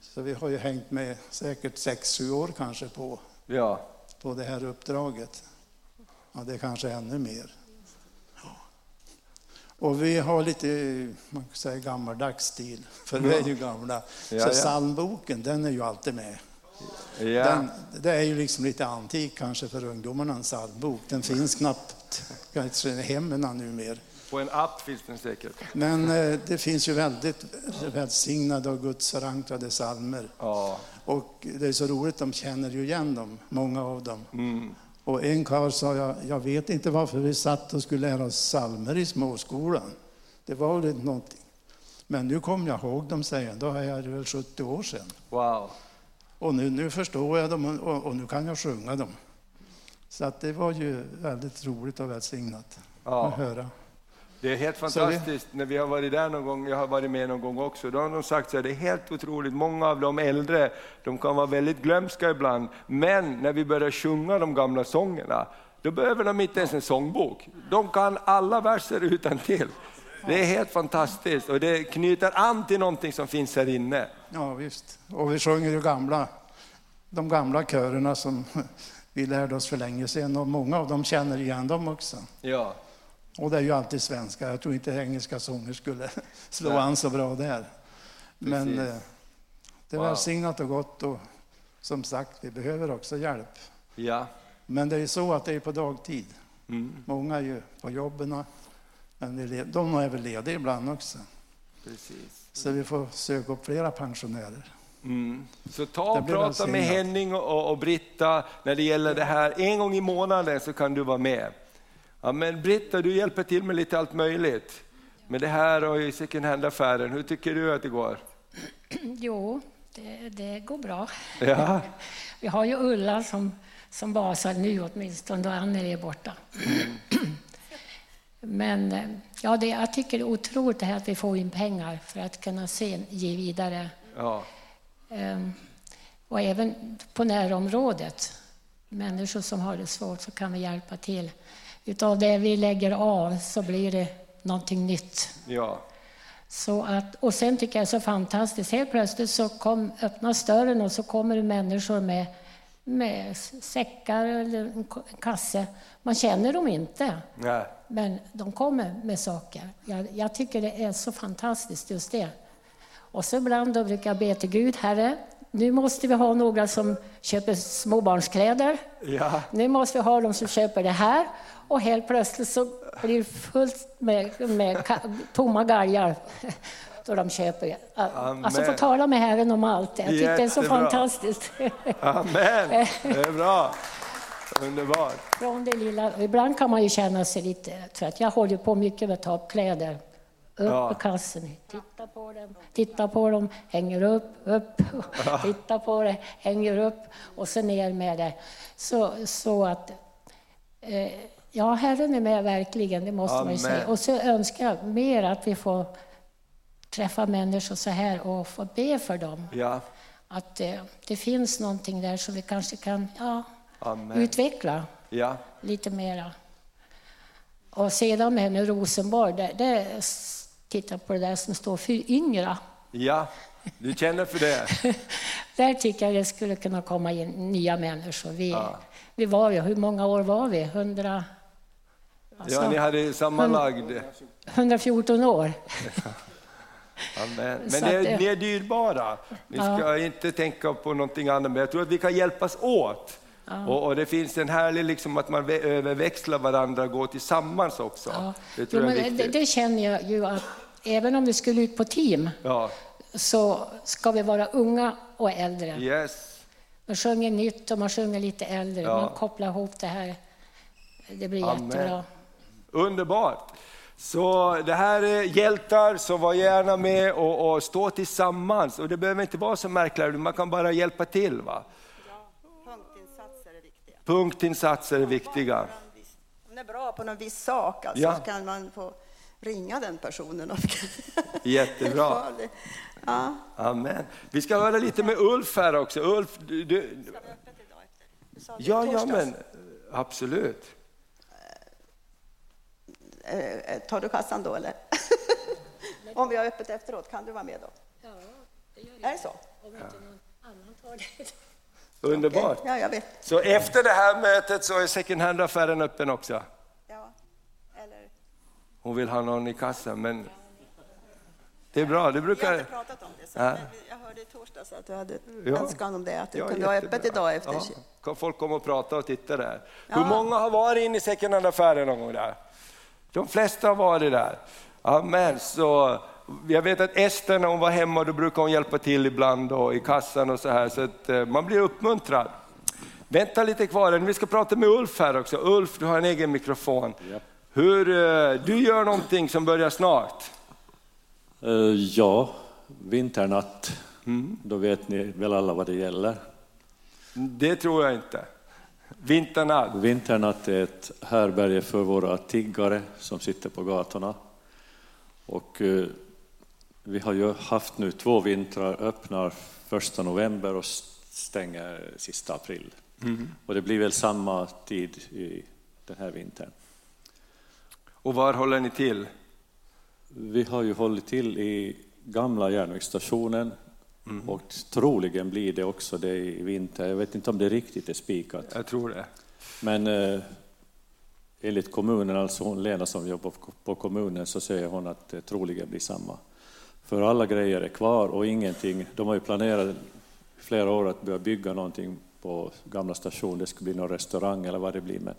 Speaker 3: Så vi har ju hängt med säkert sex, sju år kanske på,
Speaker 1: ja.
Speaker 3: på det här uppdraget. Ja, det är kanske ännu mer. Och vi har lite, man kan säga gammaldags stil, för vi är ju gamla.
Speaker 1: Ja,
Speaker 3: så
Speaker 1: ja.
Speaker 3: psalmboken, den är ju alltid med.
Speaker 1: ja.
Speaker 3: Den, det är ju liksom lite antik kanske för ungdomarna, en psalmbok. Den finns knappt kanske i hemmen numera.
Speaker 1: På en app finns den säkert.
Speaker 3: Men eh, det finns ju väldigt välsignade och gudsförankrade psalmer.
Speaker 1: Ja.
Speaker 3: Och det är så roligt, de känner ju igen dem, många av dem.
Speaker 1: Mm.
Speaker 3: Och en karl sa, jag, jag vet inte varför vi satt och skulle lära oss psalmer i småskolan. Det var väl någonting. Men nu kom jag ihåg dem, säger. Då är jag väl 70 år sedan.
Speaker 1: Wow.
Speaker 3: Och nu, nu förstår jag dem och, och nu kan jag sjunga dem. Så att det var ju väldigt roligt och välsignat
Speaker 1: Ja.
Speaker 3: att höra.
Speaker 1: Det är helt fantastiskt när vi har varit där någon gång, jag har varit med någon gång också, då har de sagt att det är helt otroligt, många av de äldre, de kan vara väldigt glömska ibland, men när vi börjar sjunga de gamla sångerna, då behöver de inte ens en sångbok. De kan alla verser utan till. Det är helt fantastiskt och det knyter an till någonting som finns här inne.
Speaker 3: Ja visst, och vi sjunger ju gamla, de gamla körerna som vi lärde oss för länge sedan och många av dem känner igen dem också.
Speaker 1: Ja,
Speaker 3: Och det är ju alltid svenska, jag tror inte engelska sånger skulle slå
Speaker 1: Nej.
Speaker 3: an så bra där. Men
Speaker 1: Precis.
Speaker 3: eh, det är
Speaker 1: Wow.
Speaker 3: välsignat och gott och som sagt, vi behöver också hjälp.
Speaker 1: ja.
Speaker 3: Men det är ju så att det är på dagtid.
Speaker 1: Mm,
Speaker 3: Många är ju på jobben, men de är väl lediga ibland också.
Speaker 1: precis.
Speaker 3: Så vi får söka upp flera pensionärer.
Speaker 1: Mm. Så ta och prata med. Henning och, och Britta när det gäller det här. En gång i månaden så kan du vara med. Ja, men Britta, du hjälper till med lite allt möjligt. Med det här och i second hand-affären, hur tycker du att det går?
Speaker 4: Jo, det, det går bra.
Speaker 1: Ja,
Speaker 4: Vi har ju Ulla som, som basar nu åtminstone, då Anneli är borta. Men eh, ja, det, jag tycker det är otroligt det här att vi får in pengar för att kunna se, ge vidare.
Speaker 1: ja,
Speaker 4: Ehm, Och även på närområdet, människor som har det svårt, så kan vi hjälpa till. Utav det vi lägger av så blir det någonting nytt.
Speaker 1: ja.
Speaker 4: Så att, och sen tycker jag det är så fantastiskt, helt plötsligt så kom, öppnas dörren och så kommer det människor med, med säckar eller en kasse. Man känner dem inte,
Speaker 1: Nej.
Speaker 4: men de kommer med saker. Jag, jag tycker det är så fantastiskt just det. Och så ibland då brukar jag be till Gud, Herre, nu måste vi ha några som köper småbarnskläder.
Speaker 1: Ja,
Speaker 4: Nu måste vi ha de som köper det här. Och helt plötsligt så blir det fullt med, med tomma galgar då de köper. Alltså få
Speaker 1: Amen.
Speaker 4: tala med Herren om allt. Jag tycker det är så fantastiskt.
Speaker 1: amen. Det är bra. Underbart.
Speaker 4: Från det lilla. Ibland kan man ju känna sig lite trött. Jag håller på mycket med att ta upp kläder. Upp
Speaker 1: Ja.
Speaker 4: i kassen, titta på dem, titta på dem, hänger upp, upp, titta på det, hänger upp och så ner med det. Så, så att, eh, ja, Herren är med verkligen, det måste man ju
Speaker 1: Amen.
Speaker 4: säga. Och så önskar jag mer att vi får träffa människor så här och få be för dem.
Speaker 1: Ja,
Speaker 4: Att eh, det finns någonting där som vi kanske kan ja,
Speaker 1: amen.
Speaker 4: utveckla
Speaker 1: Ja,
Speaker 4: lite mera. Och sedan med nu Rosenborg, det, det, titta på det där som står för yngre.
Speaker 1: ja. Du känner för det?
Speaker 4: Där tycker jag det skulle kunna komma in nya människor. Vi,
Speaker 1: Ja.
Speaker 4: vi var ju, hur många år var vi? 100, alltså,
Speaker 1: Ja, ni hade sammanlagd.
Speaker 4: 114 år.
Speaker 1: Amen. Men det,
Speaker 4: att
Speaker 1: ni är dyrbara. Ni ska inte tänka på någonting annat, men jag tror att vi kan hjälpas åt. Och, och det finns en härlig, liksom, att man vä- överväxlar varandra och går tillsammans också.
Speaker 4: Ja.
Speaker 1: Det
Speaker 4: Jo, det, det känner jag ju att även om vi skulle ut på team
Speaker 1: Ja,
Speaker 4: så ska vi vara unga och äldre.
Speaker 1: yes.
Speaker 4: Man sjunger nytt och man sjunger lite äldre.
Speaker 1: Ja.
Speaker 4: Man kopplar ihop det här. Det blir
Speaker 1: Amen.
Speaker 4: jättebra.
Speaker 1: Underbart! Så det här är hjältar, så var gärna med och, och stå tillsammans. Och det behöver inte vara så märkligt, man kan bara hjälpa till. Va?
Speaker 2: Punktinsatser är viktiga.
Speaker 1: Punktinsatser är viktiga.
Speaker 2: Om man är bra på någon viss sak alltså,
Speaker 1: Ja.
Speaker 2: så kan man få ringa den personen. Och
Speaker 1: Jättebra.
Speaker 2: Ja.
Speaker 1: Amen. Vi ska höra lite med Ulf här också. Ulf, du, du, ja, ja men absolut.
Speaker 2: Eh, Tar du kassan då eller? Om vi har öppet efteråt, kan du vara med då?
Speaker 4: Ja, det gör
Speaker 2: Är det så?
Speaker 4: Om inte någon annan tar det.
Speaker 1: Underbart.
Speaker 2: Ja, jag vet.
Speaker 1: Så efter det här mötet så är second hand-affären öppen också. Hon vill ha någon i kassan, men det är bra. Det
Speaker 2: vi har
Speaker 1: brukar...
Speaker 2: inte pratat om det, så,
Speaker 1: Ja.
Speaker 2: jag hörde i torsdags att du hade
Speaker 1: Ja.
Speaker 2: önskan om det, att du
Speaker 1: Ja,
Speaker 2: kunde ha
Speaker 1: jättebra.
Speaker 2: öppet idag efter
Speaker 1: Ja, folk komma och prata och titta där.
Speaker 2: Ja.
Speaker 1: Hur många har varit inne i second hand-affären någon gång där? De flesta har varit där. Amen. Så jag vet att Ester när hon var hemma, då brukar hon hjälpa till ibland och i kassan och så här, så att eh, man blir uppmuntrad. Vänta lite kvar, vi ska prata med Ulf här också. Ulf, du har en egen mikrofon. Hur, eh, du gör någonting som börjar snart.
Speaker 5: Eh, Ja, vinternatt. Då vet ni väl alla vad det gäller.
Speaker 1: Det tror jag inte. Vinternatt.
Speaker 5: Vinternatt är ett härberge för våra tiggare som sitter på gatorna. Och eh, vi har ju haft nu två vintrar, öppnar första november och stänger sista april. Och det blir väl samma tid i den här vintern.
Speaker 1: Och var håller ni till?
Speaker 5: Vi har ju hållit till i gamla järnvägsstationen och troligen blir det också det i vinter. Jag vet inte om det riktigt är spikat.
Speaker 1: Jag tror det.
Speaker 5: Men eh, enligt kommunen, alltså hon Lena som jobbar på- kommunen, så säger hon att det troligen blir samma. För alla grejer är kvar och ingenting, de har ju planerat flera år att börja bygga någonting på gamla station, det ska bli någon restaurang eller vad det blir. Men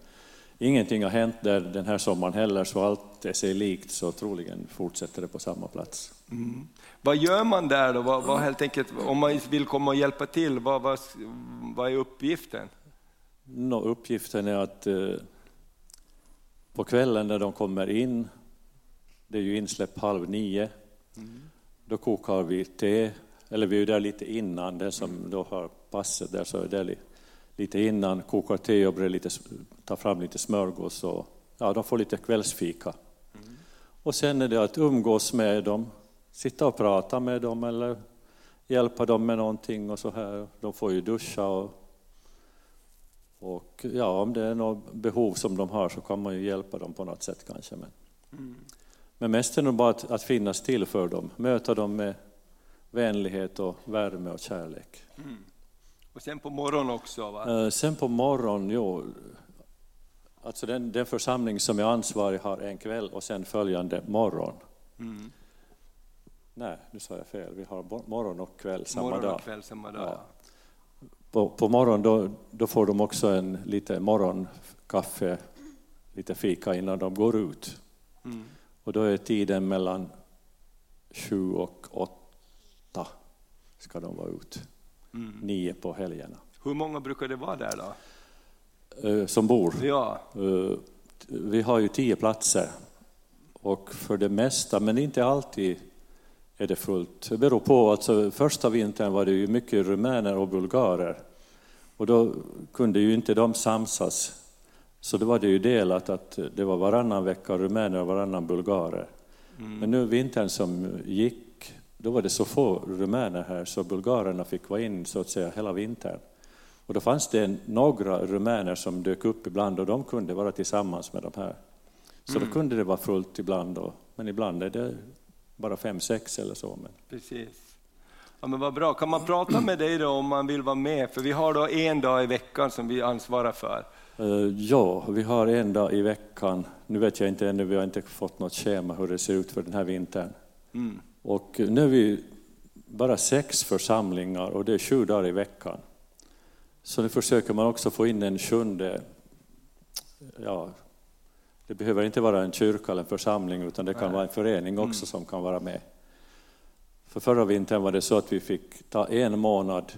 Speaker 5: ingenting har hänt där den här sommaren heller, så allt är sig likt, så troligen fortsätter det på samma plats.
Speaker 1: Vad gör man där då? Vad, vad helt enkelt, om man vill komma och hjälpa till, vad, vad, vad är uppgiften?
Speaker 5: Nå, uppgiften är att eh, på kvällen när de kommer in, det är ju insläpp halv nio, då kokar vi te, eller vi är där lite innan, den som då har passet där så är det li- lite innan, kokar te och brer lite, tar fram lite smörgås och ja, de får lite kvällsfika. Och sen är det att umgås med dem, sitta och prata med dem eller hjälpa dem med någonting och så här. De får ju duscha och och ja, om det är något behov som de har så kan man ju hjälpa dem på något sätt kanske. Men, men mest är det nog bara att, att finnas till för dem, möta dem med vänlighet och värme och kärlek.
Speaker 1: Och sen på morgonen också va?
Speaker 5: Eh, Sen på morgonen, jo, alltså den, den församling som är ansvarig har en kväll och sen följande morgon. Nej, nu sa jag fel, vi har morgon och kväll samma
Speaker 1: Morgon
Speaker 5: dag.
Speaker 1: kväll samma dag.
Speaker 5: Ja. På, på morgonen då, då får de också en lite morgonkaffe, lite fika innan de går ut. Och då är tiden mellan sju och åtta ska de vara ute. Nio på helgerna.
Speaker 1: Hur många brukar det vara där då?
Speaker 5: Eh, Som bor.
Speaker 1: Ja,
Speaker 5: Eh, Vi har ju tio platser och för det mesta, men inte alltid, är det fullt. Det beror på, alltså första vintern var det ju mycket rumäner och bulgarer och då kunde ju inte de samsas. Så då var det ju delat att det var varannan vecka rumäner och varannan bulgarer. Men nu vintern som gick, då var det så få rumäner här så bulgarerna fick vara in så att säga hela vintern. Och då fanns det några rumäner som dök upp ibland och de kunde vara tillsammans med de här. Så då kunde det vara fullt ibland, och, men ibland är det bara fem, sex eller så. Men,
Speaker 1: precis. Ja, men vad bra. Kan man prata med dig då om man vill vara med? För vi har då en dag i veckan som vi ansvarar för.
Speaker 5: Eh, ja, vi har en dag i veckan. Nu vet jag inte ännu, vi har inte fått något schema hur det ser ut för den här vintern. Och nu är vi bara sex församlingar och det är sju dagar i veckan. Så nu försöker man också få in en sjunde, ja, det behöver inte vara en kyrka eller en församling utan det kan vara en förening också som kan vara med. För förra vintern var det så att vi fick ta en månad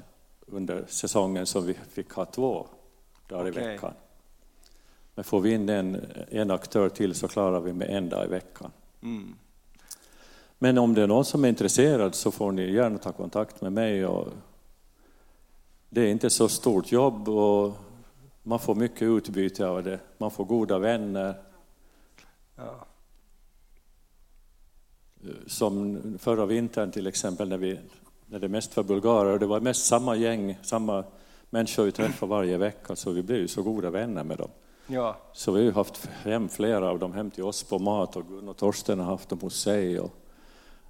Speaker 5: under säsongen som vi fick ha två dagar i
Speaker 1: Okej.
Speaker 5: veckan. Men får vi in en, en aktör till så klarar vi med en dag i veckan. Men om det är någon som är intresserad så får ni gärna ta kontakt med mig. Och det är inte så stort jobb och man får mycket utbyte av det. Man får goda vänner.
Speaker 1: Ja.
Speaker 5: Som förra vintern till exempel när, vi, när det mest var bulgarer och det var mest samma gäng, samma människor vi träffade varje vecka så vi blev ju så goda vänner med dem.
Speaker 1: ja,
Speaker 5: Så vi har ju haft hem flera av dem hem till oss på mat och Gun och Torsten har haft dem hos sig. Och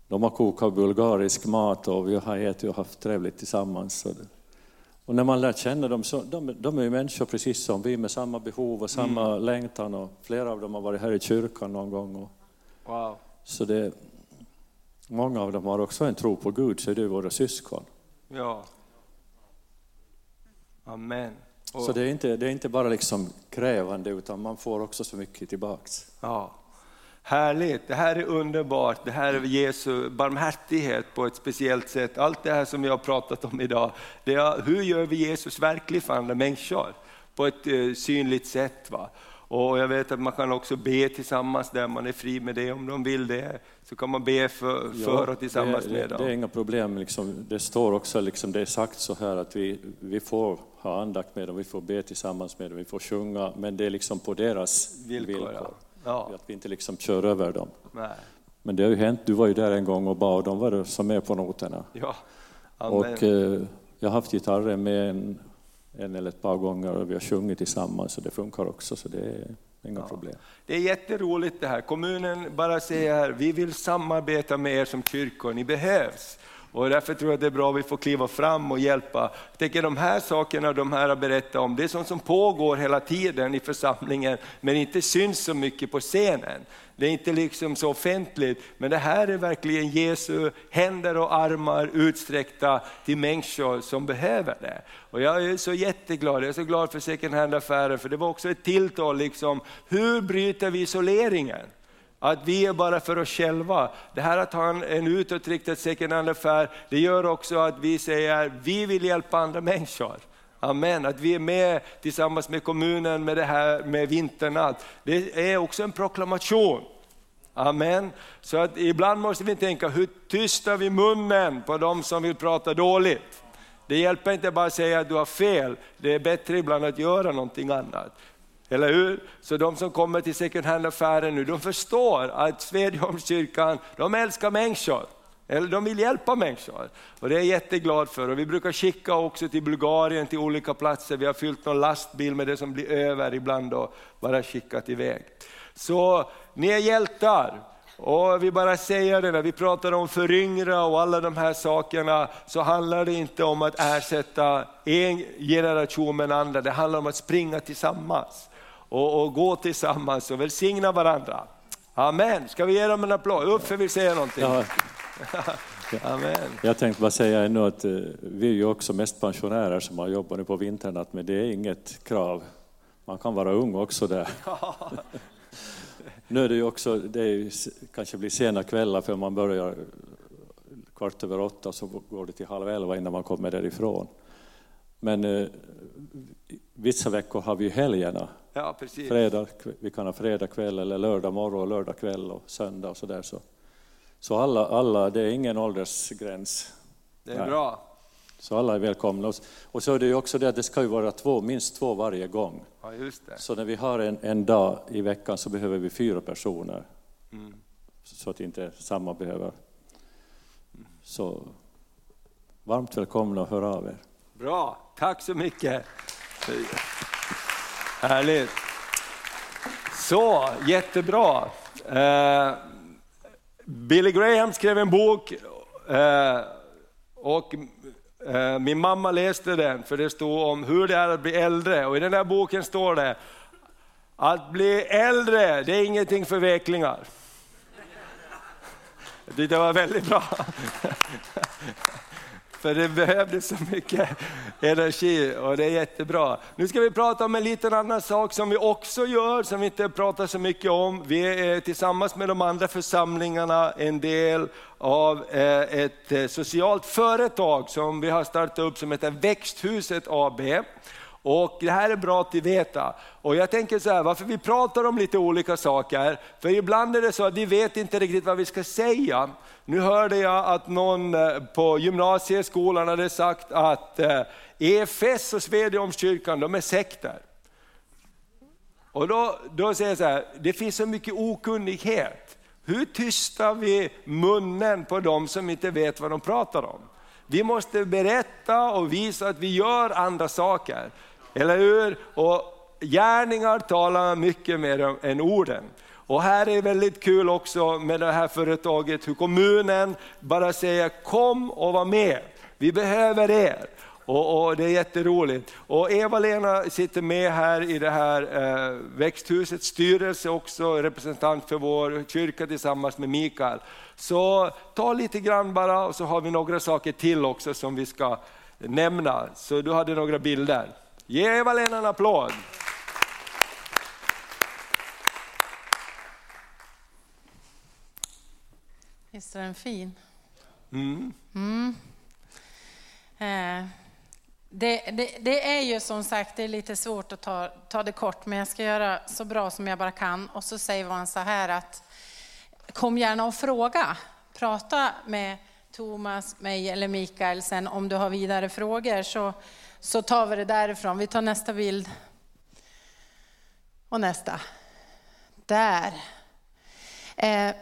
Speaker 5: de har kokat bulgarisk mat och vi har ätit och haft trevligt tillsammans. Så det- Och när man lär känna dem så de, de är ju människor precis som vi med samma behov och samma längtan och flera av dem har varit här i kyrkan någon gång. Och,
Speaker 1: wow.
Speaker 5: så det, många av dem har också en tro på Gud så det är våra syskon.
Speaker 1: Ja. Amen. Och,
Speaker 5: Så det är, inte, det är inte bara liksom krävande utan man får också så mycket tillbaks.
Speaker 1: ja. Härligt, det här är underbart. Det här är Jesu barmhärtighet på ett speciellt sätt. Allt det här som vi har pratat om idag, det är, hur gör vi Jesus verklig för andra människor? På ett eh, synligt sätt. Va? Och jag vet att man kan också be tillsammans där man är fri med det om de vill det. Så kan man be för, för och tillsammans
Speaker 5: det,
Speaker 1: med dem.
Speaker 5: det är inga problem. Liksom. Det står också, liksom, det är sagt så här att vi, vi får ha andakt med dem, vi får be tillsammans med dem, vi får sjunga, men det är liksom på deras
Speaker 1: Villkor,
Speaker 5: villkor.
Speaker 1: ja. Ja.
Speaker 5: Att vi inte liksom kör över dem.
Speaker 1: Nej.
Speaker 5: Men det har ju hänt, du var ju där en gång och bad, de var som med på noterna.
Speaker 1: Ja. Amen.
Speaker 5: Och eh, jag har haft gitarren med en, en eller ett par gånger och vi har sjungit tillsammans och det funkar också så det är inga problem.
Speaker 1: Det är jätteroligt det här. Kommunen bara säger här, vi vill samarbeta med er som kyrkor, ni behövs. Och därför tror jag att det är bra att vi får kliva fram och hjälpa. Jag tänker de här sakerna de här har berättat om, det är sånt som pågår hela tiden i församlingen, men inte syns så mycket på scenen. Det är inte liksom så offentligt, men det här är verkligen Jesu händer och armar utsträckta till människor som behöver det. Och jag är så jätteglad, jag är så glad för second hand-affären, för det var också ett tilltal, liksom, hur bryter vi isoleringen? Att vi är bara för oss själva. Det här att ha en, utåtriktad second hand-affär, det gör också att vi säger, vi vill hjälpa andra människor. Amen, att vi är med tillsammans med kommunen med det här med vinternatt. Det är också en proklamation. Amen. Så att ibland måste vi tänka, hur tystar vi munnen på de som vill prata dåligt? Det hjälper inte bara att säga att du har fel, det är bättre ibland att göra någonting annat. Eller hur? Så de som kommer till second hand-affären nu, de förstår att Svedjeholmskyrkan, de älskar människor. Eller de vill hjälpa människor. Och det är jag jätteglad för. Och vi brukar skicka också till Bulgarien, till olika platser. Vi har fyllt någon lastbil med det som blir över ibland och bara skickat iväg. Så ni är hjältar. Och vi bara säger det, när vi pratar om föryngra och alla de här sakerna, så handlar det inte om att ersätta en generation med en andra, det handlar om att springa tillsammans. Och, och gå tillsammans och välsigna varandra. Amen, ska vi ge dem en applåd? Uffe vill säga någonting.
Speaker 5: Ja,
Speaker 1: Amen.
Speaker 5: jag tänkte bara säga ännu att eh, vi är ju också mest pensionärer som har jobbat nu på vinternatt, men det är inget krav. Man kan vara ung också där. Nu är det ju också, det är kanske blir sena kvällar för man börjar kvart över åtta så går det till halv elva innan man kommer därifrån. Men eh, vissa veckor har vi helgerna.
Speaker 1: Ja, precis.
Speaker 5: Fredag, vi kan ha fredag kväll eller lördag morgon, lördag kväll och söndag och sådär. Så, så alla, alla, det är ingen åldersgräns.
Speaker 1: Det är
Speaker 5: Nej.
Speaker 1: bra.
Speaker 5: Så alla är välkomna. Och- så är det ju också det att det ska ju vara två, minst två varje gång.
Speaker 1: Ja, just det.
Speaker 5: Så när vi har en, en dag i veckan så behöver vi fyra personer.
Speaker 1: Mm.
Speaker 5: Så att inte samma behöver. Så varmt välkomna och hör av er.
Speaker 1: Bra, tack så mycket. Härligt. Så, jättebra. Eh, Billy Graham skrev en bok eh, och eh, min mamma läste den för det stod om hur det är att bli äldre och i den där boken står det att bli äldre, det är ingenting för veklingar. Jag tyckte det var väldigt bra. För det behövdes så mycket energi och det är jättebra. Nu ska vi prata om en liten annan sak som vi också gör, som vi inte pratar så mycket om. Vi är tillsammans med de andra församlingarna en del av eh, ett eh, socialt företag som vi har startat upp som heter Växthuset AB. Och det här är bra att veta. Och jag tänker så här, varför vi pratar om lite olika saker, för ibland är det så att vi vet inte riktigt vad vi ska säga. Nu hörde jag att någon eh, på gymnasieskolan hade sagt att eh, EFS och Svedjeholmskyrkan, de är sekter. Och då, då säger jag så här, det finns så mycket okunnighet. Hur tystar vi munnen på de som inte vet vad de pratar om? Vi måste berätta och visa att vi gör andra saker. Eller hur? Och gärningar talar mycket mer än orden. Och här är väldigt kul också med det här företaget, hur kommunen bara säger kom och var med. Vi behöver er. Och, och det är jätteroligt. Och Eva-Lena sitter med här i det här eh, växthusets styrelse också, representant för vår kyrka tillsammans med Mikael. Så ta lite grann bara och så har vi några saker till också som vi ska nämna. Så du hade några bilder. Ge Eva-Lena en applåd.
Speaker 6: Visst är den fin?
Speaker 1: Mm.
Speaker 6: Eh, det, det, det är ju som sagt det är lite svårt att ta, ta det kort, men jag ska göra så bra som jag bara kan. Och så säger han så här att kom gärna och fråga. Prata med Thomas, mig eller Mikael sen om du har vidare frågor så, så tar vi det därifrån. Vi tar nästa bild. Och nästa. Där. Eh,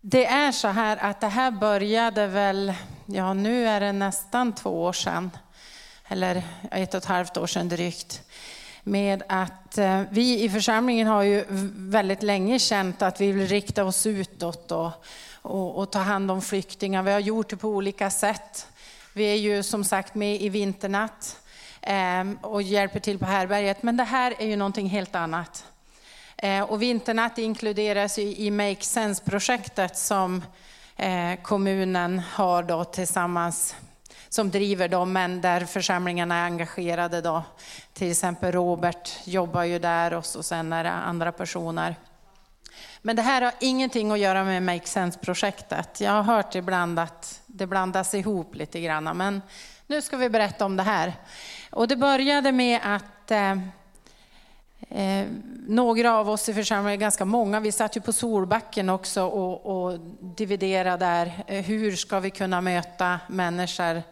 Speaker 6: det är så här att det här började väl, ja nu är det nästan två år sedan, eller ett och ett halvt år sedan drygt, med att eh, vi i församlingen har ju väldigt länge känt att vi vill rikta oss utåt och, och, och ta hand om flyktingar. Vi har gjort det på olika sätt. Vi är ju som sagt med i Vinternatt ehm, och hjälper till på härberget, men det här är ju någonting helt annat. Eh, och Vinternatt inkluderas i Make Sense-projektet som eh, kommunen har då tillsammans, som driver dem, men där församlingarna är engagerade. Då. Till exempel Robert jobbar ju där och så sen är det andra personer. Men det här har ingenting att göra med Make Sense-projektet. Jag har hört ibland att det blandas ihop lite grann, men nu ska vi berätta om det här. Och det började med att eh, Eh, några av oss i församlingen, ganska många, vi satt ju på Solbacken också och, och dividerade där. Eh, hur ska vi kunna möta människor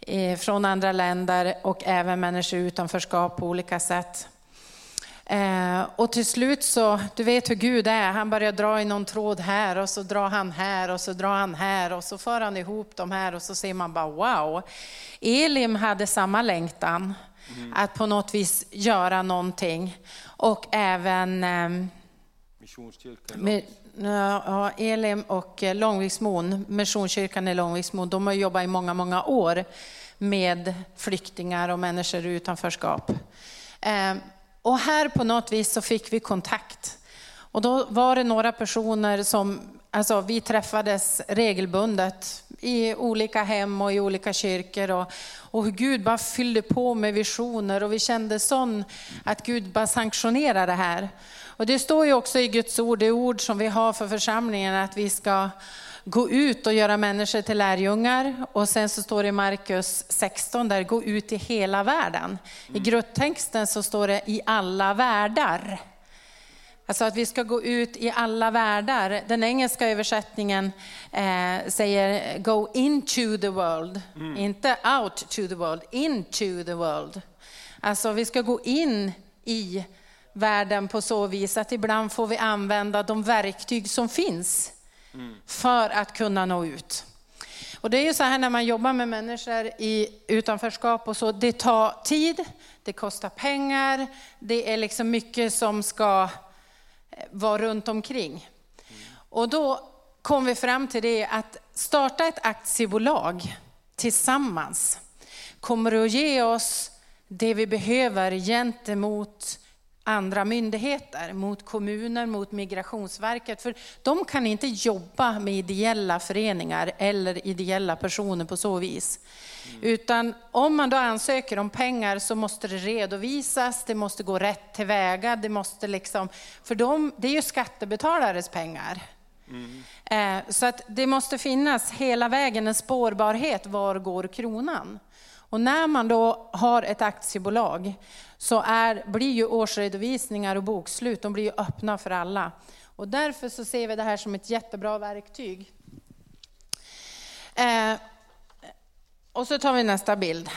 Speaker 6: eh, från andra länder och även människor utanförskap på olika sätt. Eh, och till slut så, du vet hur Gud är, han börjar dra i någon tråd här och så drar han här och så drar han här och så för han ihop de här och så ser man bara wow. Elim hade samma längtan. Mm. Att på något vis göra någonting. Och även eh, med, ja, Elim och eh, Långviksmon, Missionskyrkan i Långviksmon, de har jobbat i många, många år med flyktingar och människor i utanförskap. Och här på något vis så fick vi kontakt. Och då var det några personer som, alltså vi träffades regelbundet i olika hem och i olika kyrkor. Och, och hur Gud bara fyllde på med visioner och vi kände sån att Gud bara sanktionerar det här. Och det står ju också i Guds ord, det ord som vi har för församlingen, att vi ska gå ut och göra människor till lärjungar. Och sen så står det i Markus 16 där, gå ut i hela världen. I grundtexten så står det i alla världar. Alltså att vi ska gå ut i alla världar. Den engelska översättningen eh, säger go into the world, mm. inte out to the world, into the world. Alltså vi ska gå in i världen på så vis att ibland får vi använda de verktyg som finns mm. för att kunna nå ut. Och det är ju så här när man jobbar med människor i utanförskap och så, det tar tid, det kostar pengar, det är liksom mycket som ska eh, vara runt omkring. Och då kom vi fram till det att starta ett aktiebolag tillsammans kommer att ge oss det vi behöver gentemot andra myndigheter, mot kommuner, mot Migrationsverket. För de kan inte jobba med ideella föreningar eller ideella personer på så vis. Utan om man då ansöker om pengar så måste det redovisas, det måste gå rätt tillväga, det måste liksom, för de, det är ju skattebetalares pengar. Mm. Eh, så att det måste finnas hela vägen en spårbarhet, var går kronan? Och när man då har ett aktiebolag så är, blir ju årsredovisningar och bokslut de blir ju öppna för alla. Och därför så ser vi det här som ett jättebra verktyg. Eh, och så tar vi nästa bild.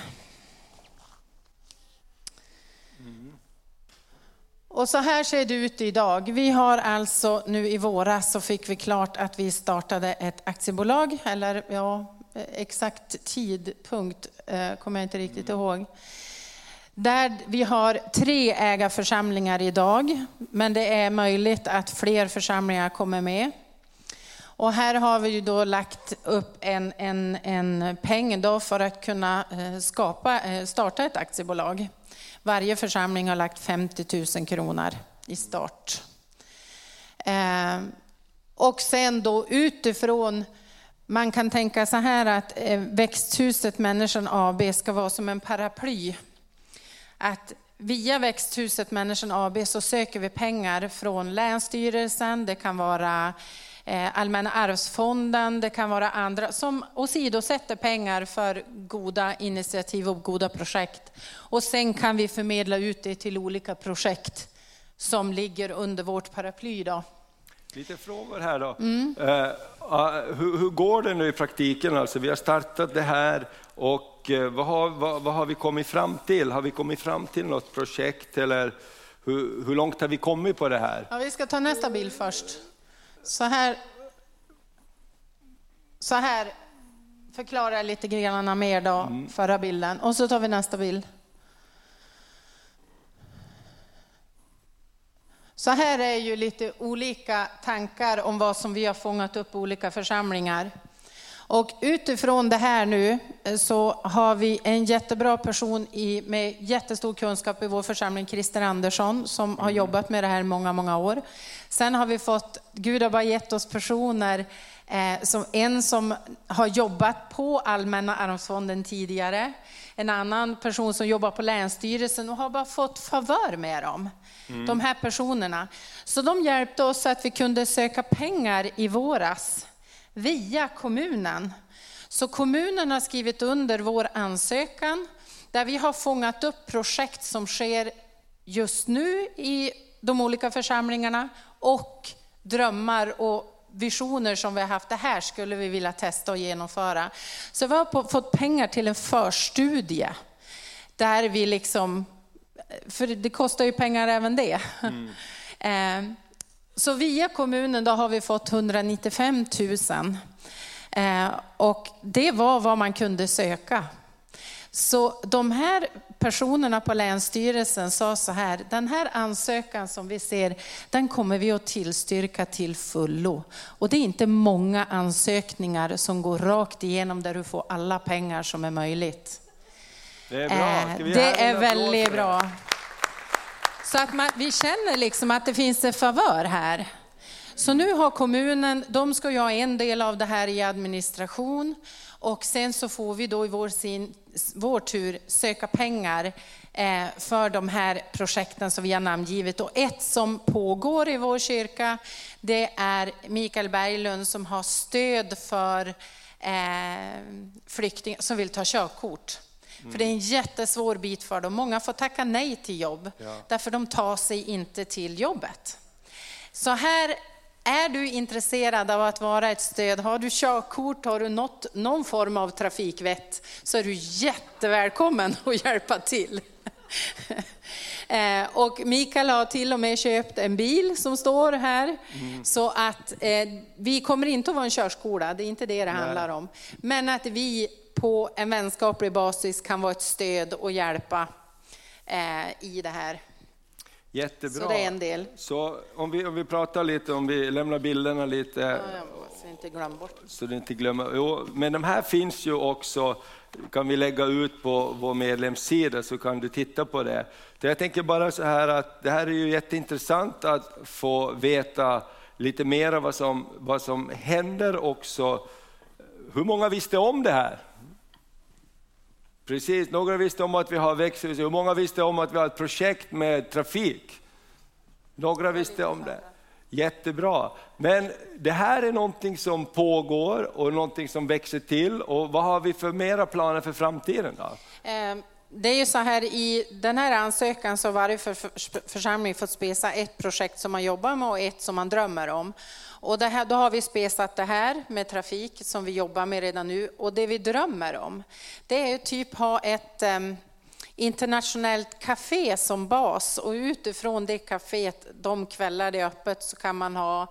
Speaker 6: Och så här ser det ut idag. Vi har alltså nu i våras så fick vi klart att vi startade ett aktiebolag, eller ja, exakt tidpunkt eh, kommer jag inte riktigt ihåg. Där vi har tre ägarförsamlingar idag, men det är möjligt att fler församlingar kommer med. Och här har vi ju då lagt upp en, en, en peng då för att kunna eh, skapa, eh, starta ett aktiebolag. Varje församling har lagt 50 000 kronor i start. Eh, och sen då utifrån, man kan tänka så här att eh, växthuset Människan AB ska vara som en paraply. Att via växthuset Människan AB så söker vi pengar från Länsstyrelsen, det kan vara eh, Allmänna arvsfonden, det kan vara andra som åsidosätter pengar för goda initiativ och goda projekt. Och sen kan vi förmedla ut det till olika projekt som ligger under vårt paraply. Då.
Speaker 1: Lite frågor här då. Mm. Uh, hur, hur, går det nu i praktiken? Alltså, vi har startat det här och uh, vad, har, vad, vad, har vi kommit fram till? Har vi kommit fram till något projekt eller hur, hur långt har vi kommit på det här?
Speaker 6: Ja, vi ska ta nästa bild först. Så här, så här förklarar jag lite grann mer då, förra bilden. Och så tar vi nästa bild. Så här är ju lite olika tankar om vad som vi har fångat upp i olika församlingar. Och utifrån det här nu eh, så har vi en jättebra person i, med jättestor kunskap i vår församling, Christer Andersson, som har jobbat med det här många, många år. Sen har vi fått, Gud har bara gett oss personer, eh, som en som har jobbat på Allmänna arvsfonden tidigare, en annan person som jobbar på Länsstyrelsen och har bara fått favör med dem. Mm. De här personerna. Så de hjälpte oss så att vi kunde söka pengar i våras via kommunen. Så kommunen har skrivit under vår ansökan där vi har fångat upp projekt som sker just nu i de olika församlingarna och drömmar och visioner som vi har haft. Det här skulle vi vilja testa och genomföra. Så vi har på- fått pengar till en förstudie där vi liksom, för det kostar ju pengar även det. Eh, Så via kommunen då har vi fått 195 000 Eh, och det var vad man kunde söka. Så de här personerna på Länsstyrelsen sa så här, den här ansökan som vi ser, den kommer vi att tillstyrka till fullo. Och det är inte många ansökningar som går rakt igenom där du får alla pengar som är möjligt.
Speaker 1: Det är bra.
Speaker 6: Eh,
Speaker 1: Ska vi ge
Speaker 6: Det är väldigt bra. Så att man, vi känner liksom att det finns en favör här. Så nu har kommunen, de ska ju ha en del av det här i administration och sen så får vi då i vår, sin, vår tur söka pengar eh, för de här projekten som vi har namngivit. Och ett som pågår i vår kyrka, det är Mikael Berglund som har stöd för eh, flyktingar som vill ta körkort. För det är en jättesvår bit för dem. Många får tacka nej till jobb därför de tar sig inte till jobbet. Så här är du intresserad av att vara ett stöd, har du körkort, har du något, någon form av trafikvett, så är du jättevälkommen att hjälpa till. Eh, Och Mikael har till och med köpt en bil som står här. Så att eh, vi kommer inte att vara en körskola, det är inte det det handlar om. Men att vi på en vänskaplig basis kan vara ett stöd och hjälpa eh, i det här.
Speaker 1: Jättebra.
Speaker 6: Så det är en del.
Speaker 1: Så om vi, om vi pratar lite, om vi lämnar bilderna lite,
Speaker 6: Jag måste inte glömma bort.
Speaker 1: så du inte glömmer. Jo, men de här finns ju också, kan vi lägga ut på vår medlemssida så kan du titta på det. Så jag tänker bara så här att det här är ju jätteintressant att få veta lite mer vad som, vad som händer också. Hur många visste om det här? Precis, några visste om att vi har växthus, hur många visste om att vi har ett projekt med trafik? Några visste om det. Jättebra. Men det här är någonting som pågår och någonting som växer till. Och vad har vi för mera planer för framtiden? Då?
Speaker 6: Ehm, det är ju så här i den här ansökan så har varje för, för, församling fått spesa ett projekt som man jobbar med och ett som man drömmer om. Och det här, då har vi spesat det här med trafik som vi jobbar med redan nu och det vi drömmer om det är ju typ ha ett um, internationellt café som bas och utifrån det kaféet, de kvällar det är öppet, så kan man ha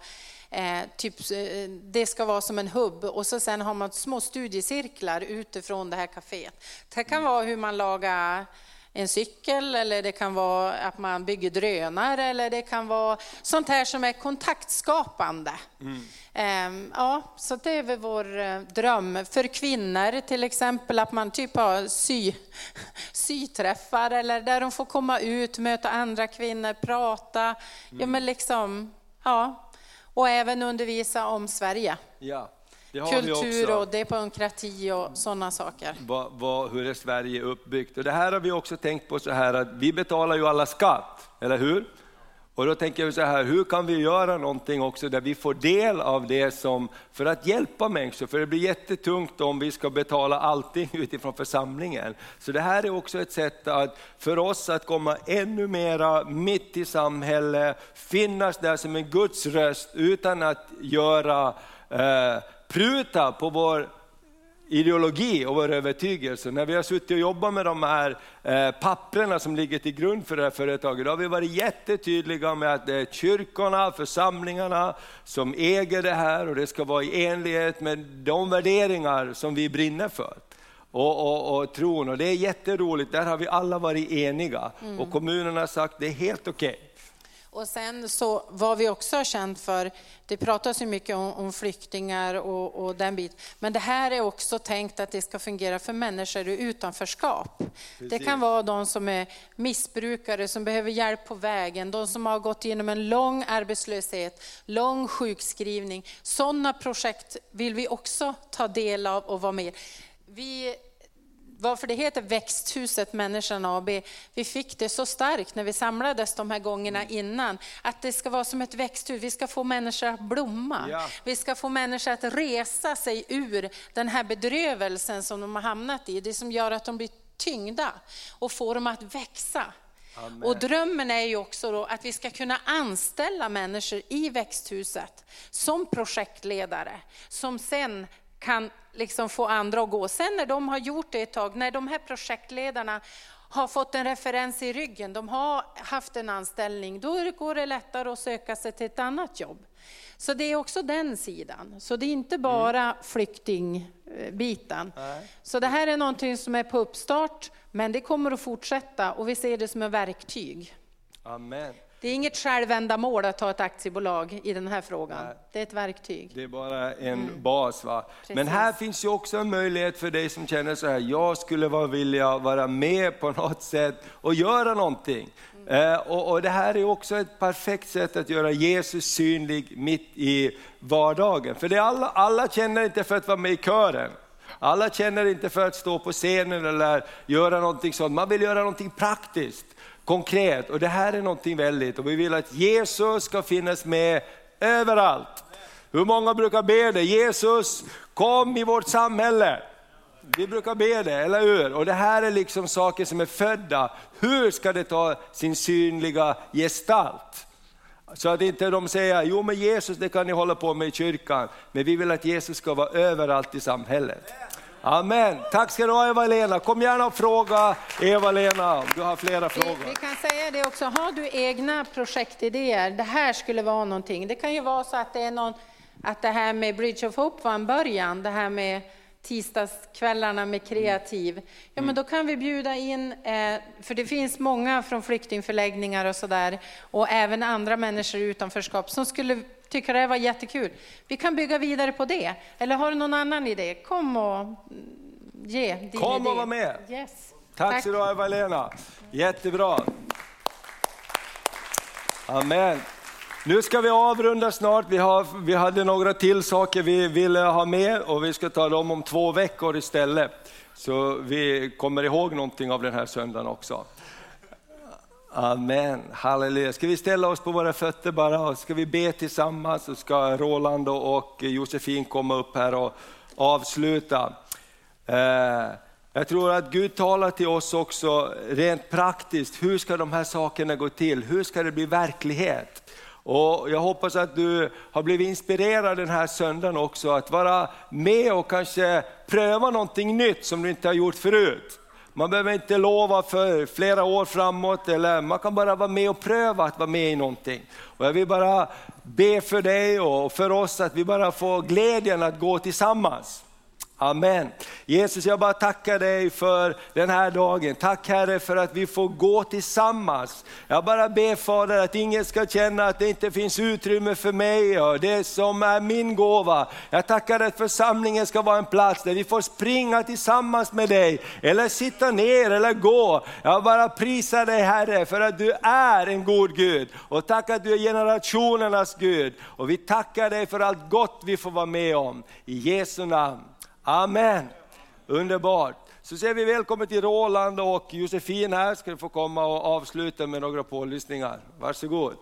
Speaker 6: Eh, typ, eh, det ska vara som en hubb och så sen har man små studiecirklar utifrån det här kaféet. Det kan vara hur man lagar en cykel eller det kan vara att man bygger drönare eller det kan vara sånt här som är kontaktskapande. Ehm, ja, så det är väl vår eh, dröm. För kvinnor till exempel att man typ har sy, syträffar eller där de får komma ut, möta andra kvinnor, prata. Ja, men liksom, ja. Och även undervisa om Sverige.
Speaker 1: Ja,
Speaker 6: Kultur och demokrati och sådana saker.
Speaker 1: vad, vad, hur är Sverige uppbyggt? Och det här har vi också tänkt på så här att vi betalar ju alla skatt, eller hur? Och då tänker jag så här, hur kan vi göra någonting också där vi får del av det som, för att hjälpa människor, för det blir jättetungt om vi ska betala allting utifrån församlingen. Så det här är också ett sätt att, för oss att komma ännu mera mitt i samhället, finnas där som en Guds röst utan att göra, eh, pruta på vår ideologi och vår övertygelse. När vi har suttit och jobbat med de här eh, papperna som ligger till grund för det här företaget, då har vi varit jättetydliga med att det är kyrkorna, församlingarna som äger det här och det ska vara i enlighet med de värderingar som vi brinner för. Och, och, och tron, och det är jätteroligt, där har vi alla varit eniga. Mm. Och kommunen har sagt det är helt okej. Okay.
Speaker 6: Och sen så vad vi också har känt för, det pratas ju mycket om, om flyktingar och, och, den biten, men det här är också tänkt att det ska fungera för människor i utanförskap. Precis. Det kan vara de som är missbrukare, som behöver hjälp på vägen, de som har gått igenom en lång arbetslöshet, lång sjukskrivning. Sådana projekt vill vi också ta del av och vara med vi varför det heter Växthuset Människan AB. Vi fick det så starkt när vi samlades de här gångerna innan, att det ska vara som ett växthus. Vi ska få människor att blomma. Ja. Vi ska få människor att resa sig ur den här bedrövelsen som de har hamnat i. Det som gör att de blir tyngda och får dem att växa. Amen. Och drömmen är ju också att vi ska kunna anställa människor i växthuset som projektledare, som sen kan liksom få andra att gå. Sen när de har gjort det ett tag, när de här projektledarna har fått en referens i ryggen, de har haft en anställning, då går det lättare att söka sig till ett annat jobb. Så det är också den sidan. Så det är inte bara mm. flyktingbiten. Så det här är någonting som är på uppstart, men det kommer att fortsätta och vi ser det som ett verktyg.
Speaker 1: Amen.
Speaker 6: Det är inget självändamål att ha ett aktiebolag i den här frågan. Nej. Det är ett verktyg.
Speaker 1: Det är bara en mm. bas. Va? Men här finns ju också en möjlighet för dig som känner så här, jag skulle vara vilja vara med på något sätt och göra någonting. Mm. Eh, och, och, det här är också ett perfekt sätt att göra Jesus synlig mitt i vardagen. För det alla, alla känner inte för att vara med i kören. Alla känner inte för att stå på scenen eller göra någonting sånt. Man vill göra någonting praktiskt konkret. Och det här är någonting väldigt, och vi vill att Jesus ska finnas med överallt. Hur många brukar be det? Jesus, kom i vårt samhälle. Vi brukar be det, eller hur? Och det här är liksom saker som är födda. Hur ska det ta sin synliga gestalt? Så att inte de säger, jo men Jesus det kan ni hålla på med i kyrkan, men vi vill att Jesus ska vara överallt i samhället. Amen. Tack ska du ha Eva-Lena. Kom gärna och fråga Eva-Lena om du har flera frågor.
Speaker 6: Vi, vi, kan säga det också, har du egna projektidéer, det här skulle vara någonting. Det kan ju vara så att det är någon, att det här med Bridge of Hope var en början, det här med tisdagskvällarna med kreativ. Ja, men då kan vi bjuda in, eh, för det finns många från flyktingförläggningar och sådär, och även andra människor i utanförskap som skulle tycker det var jättekul. Vi kan bygga vidare på det. Eller har du någon annan idé? Kom och ge din
Speaker 1: Kom
Speaker 6: idé.
Speaker 1: och var med.
Speaker 6: Yes.
Speaker 1: Tack, Tack. så du ha Eva-Lena. Jättebra. Amen. Nu ska vi avrunda snart. Vi, har, vi hade några till saker vi ville ha med och vi ska ta dem om två veckor istället. Så vi kommer ihåg någonting av den här söndagen också. Amen, halleluja. Ska vi ställa oss på våra fötter bara och ska vi be tillsammans så ska Roland och Josefin komma upp här och avsluta. Eh, jag tror att Gud talar till oss också rent praktiskt. Hur ska de här sakerna gå till? Hur ska det bli verklighet? Och jag hoppas att du har blivit inspirerad den här söndagen också att vara med och kanske pröva någonting nytt som du inte har gjort förut. Man behöver inte lova för flera år framåt, eller man kan bara vara med och pröva att vara med i någonting. Och jag vill bara be för dig och för oss att vi bara får glädjen att gå tillsammans. Amen. Jesus, jag bara tackar dig för den här dagen. Tack Herre för att vi får gå tillsammans. Jag bara ber Fader att ingen ska känna att det inte finns utrymme för mig och det som är min gåva. Jag tackar att församlingen ska vara en plats där vi får springa tillsammans med dig, eller sitta ner eller gå. Jag bara prisar dig Herre för att du är en god Gud och tack att du är generationernas Gud. Och vi tackar dig för allt gott vi får vara med om. I Jesu namn. Amen. Underbart. Så säger vi välkommen till Roland och Josefin här, ska du få komma och avsluta med några pålyssningar. Varsågod.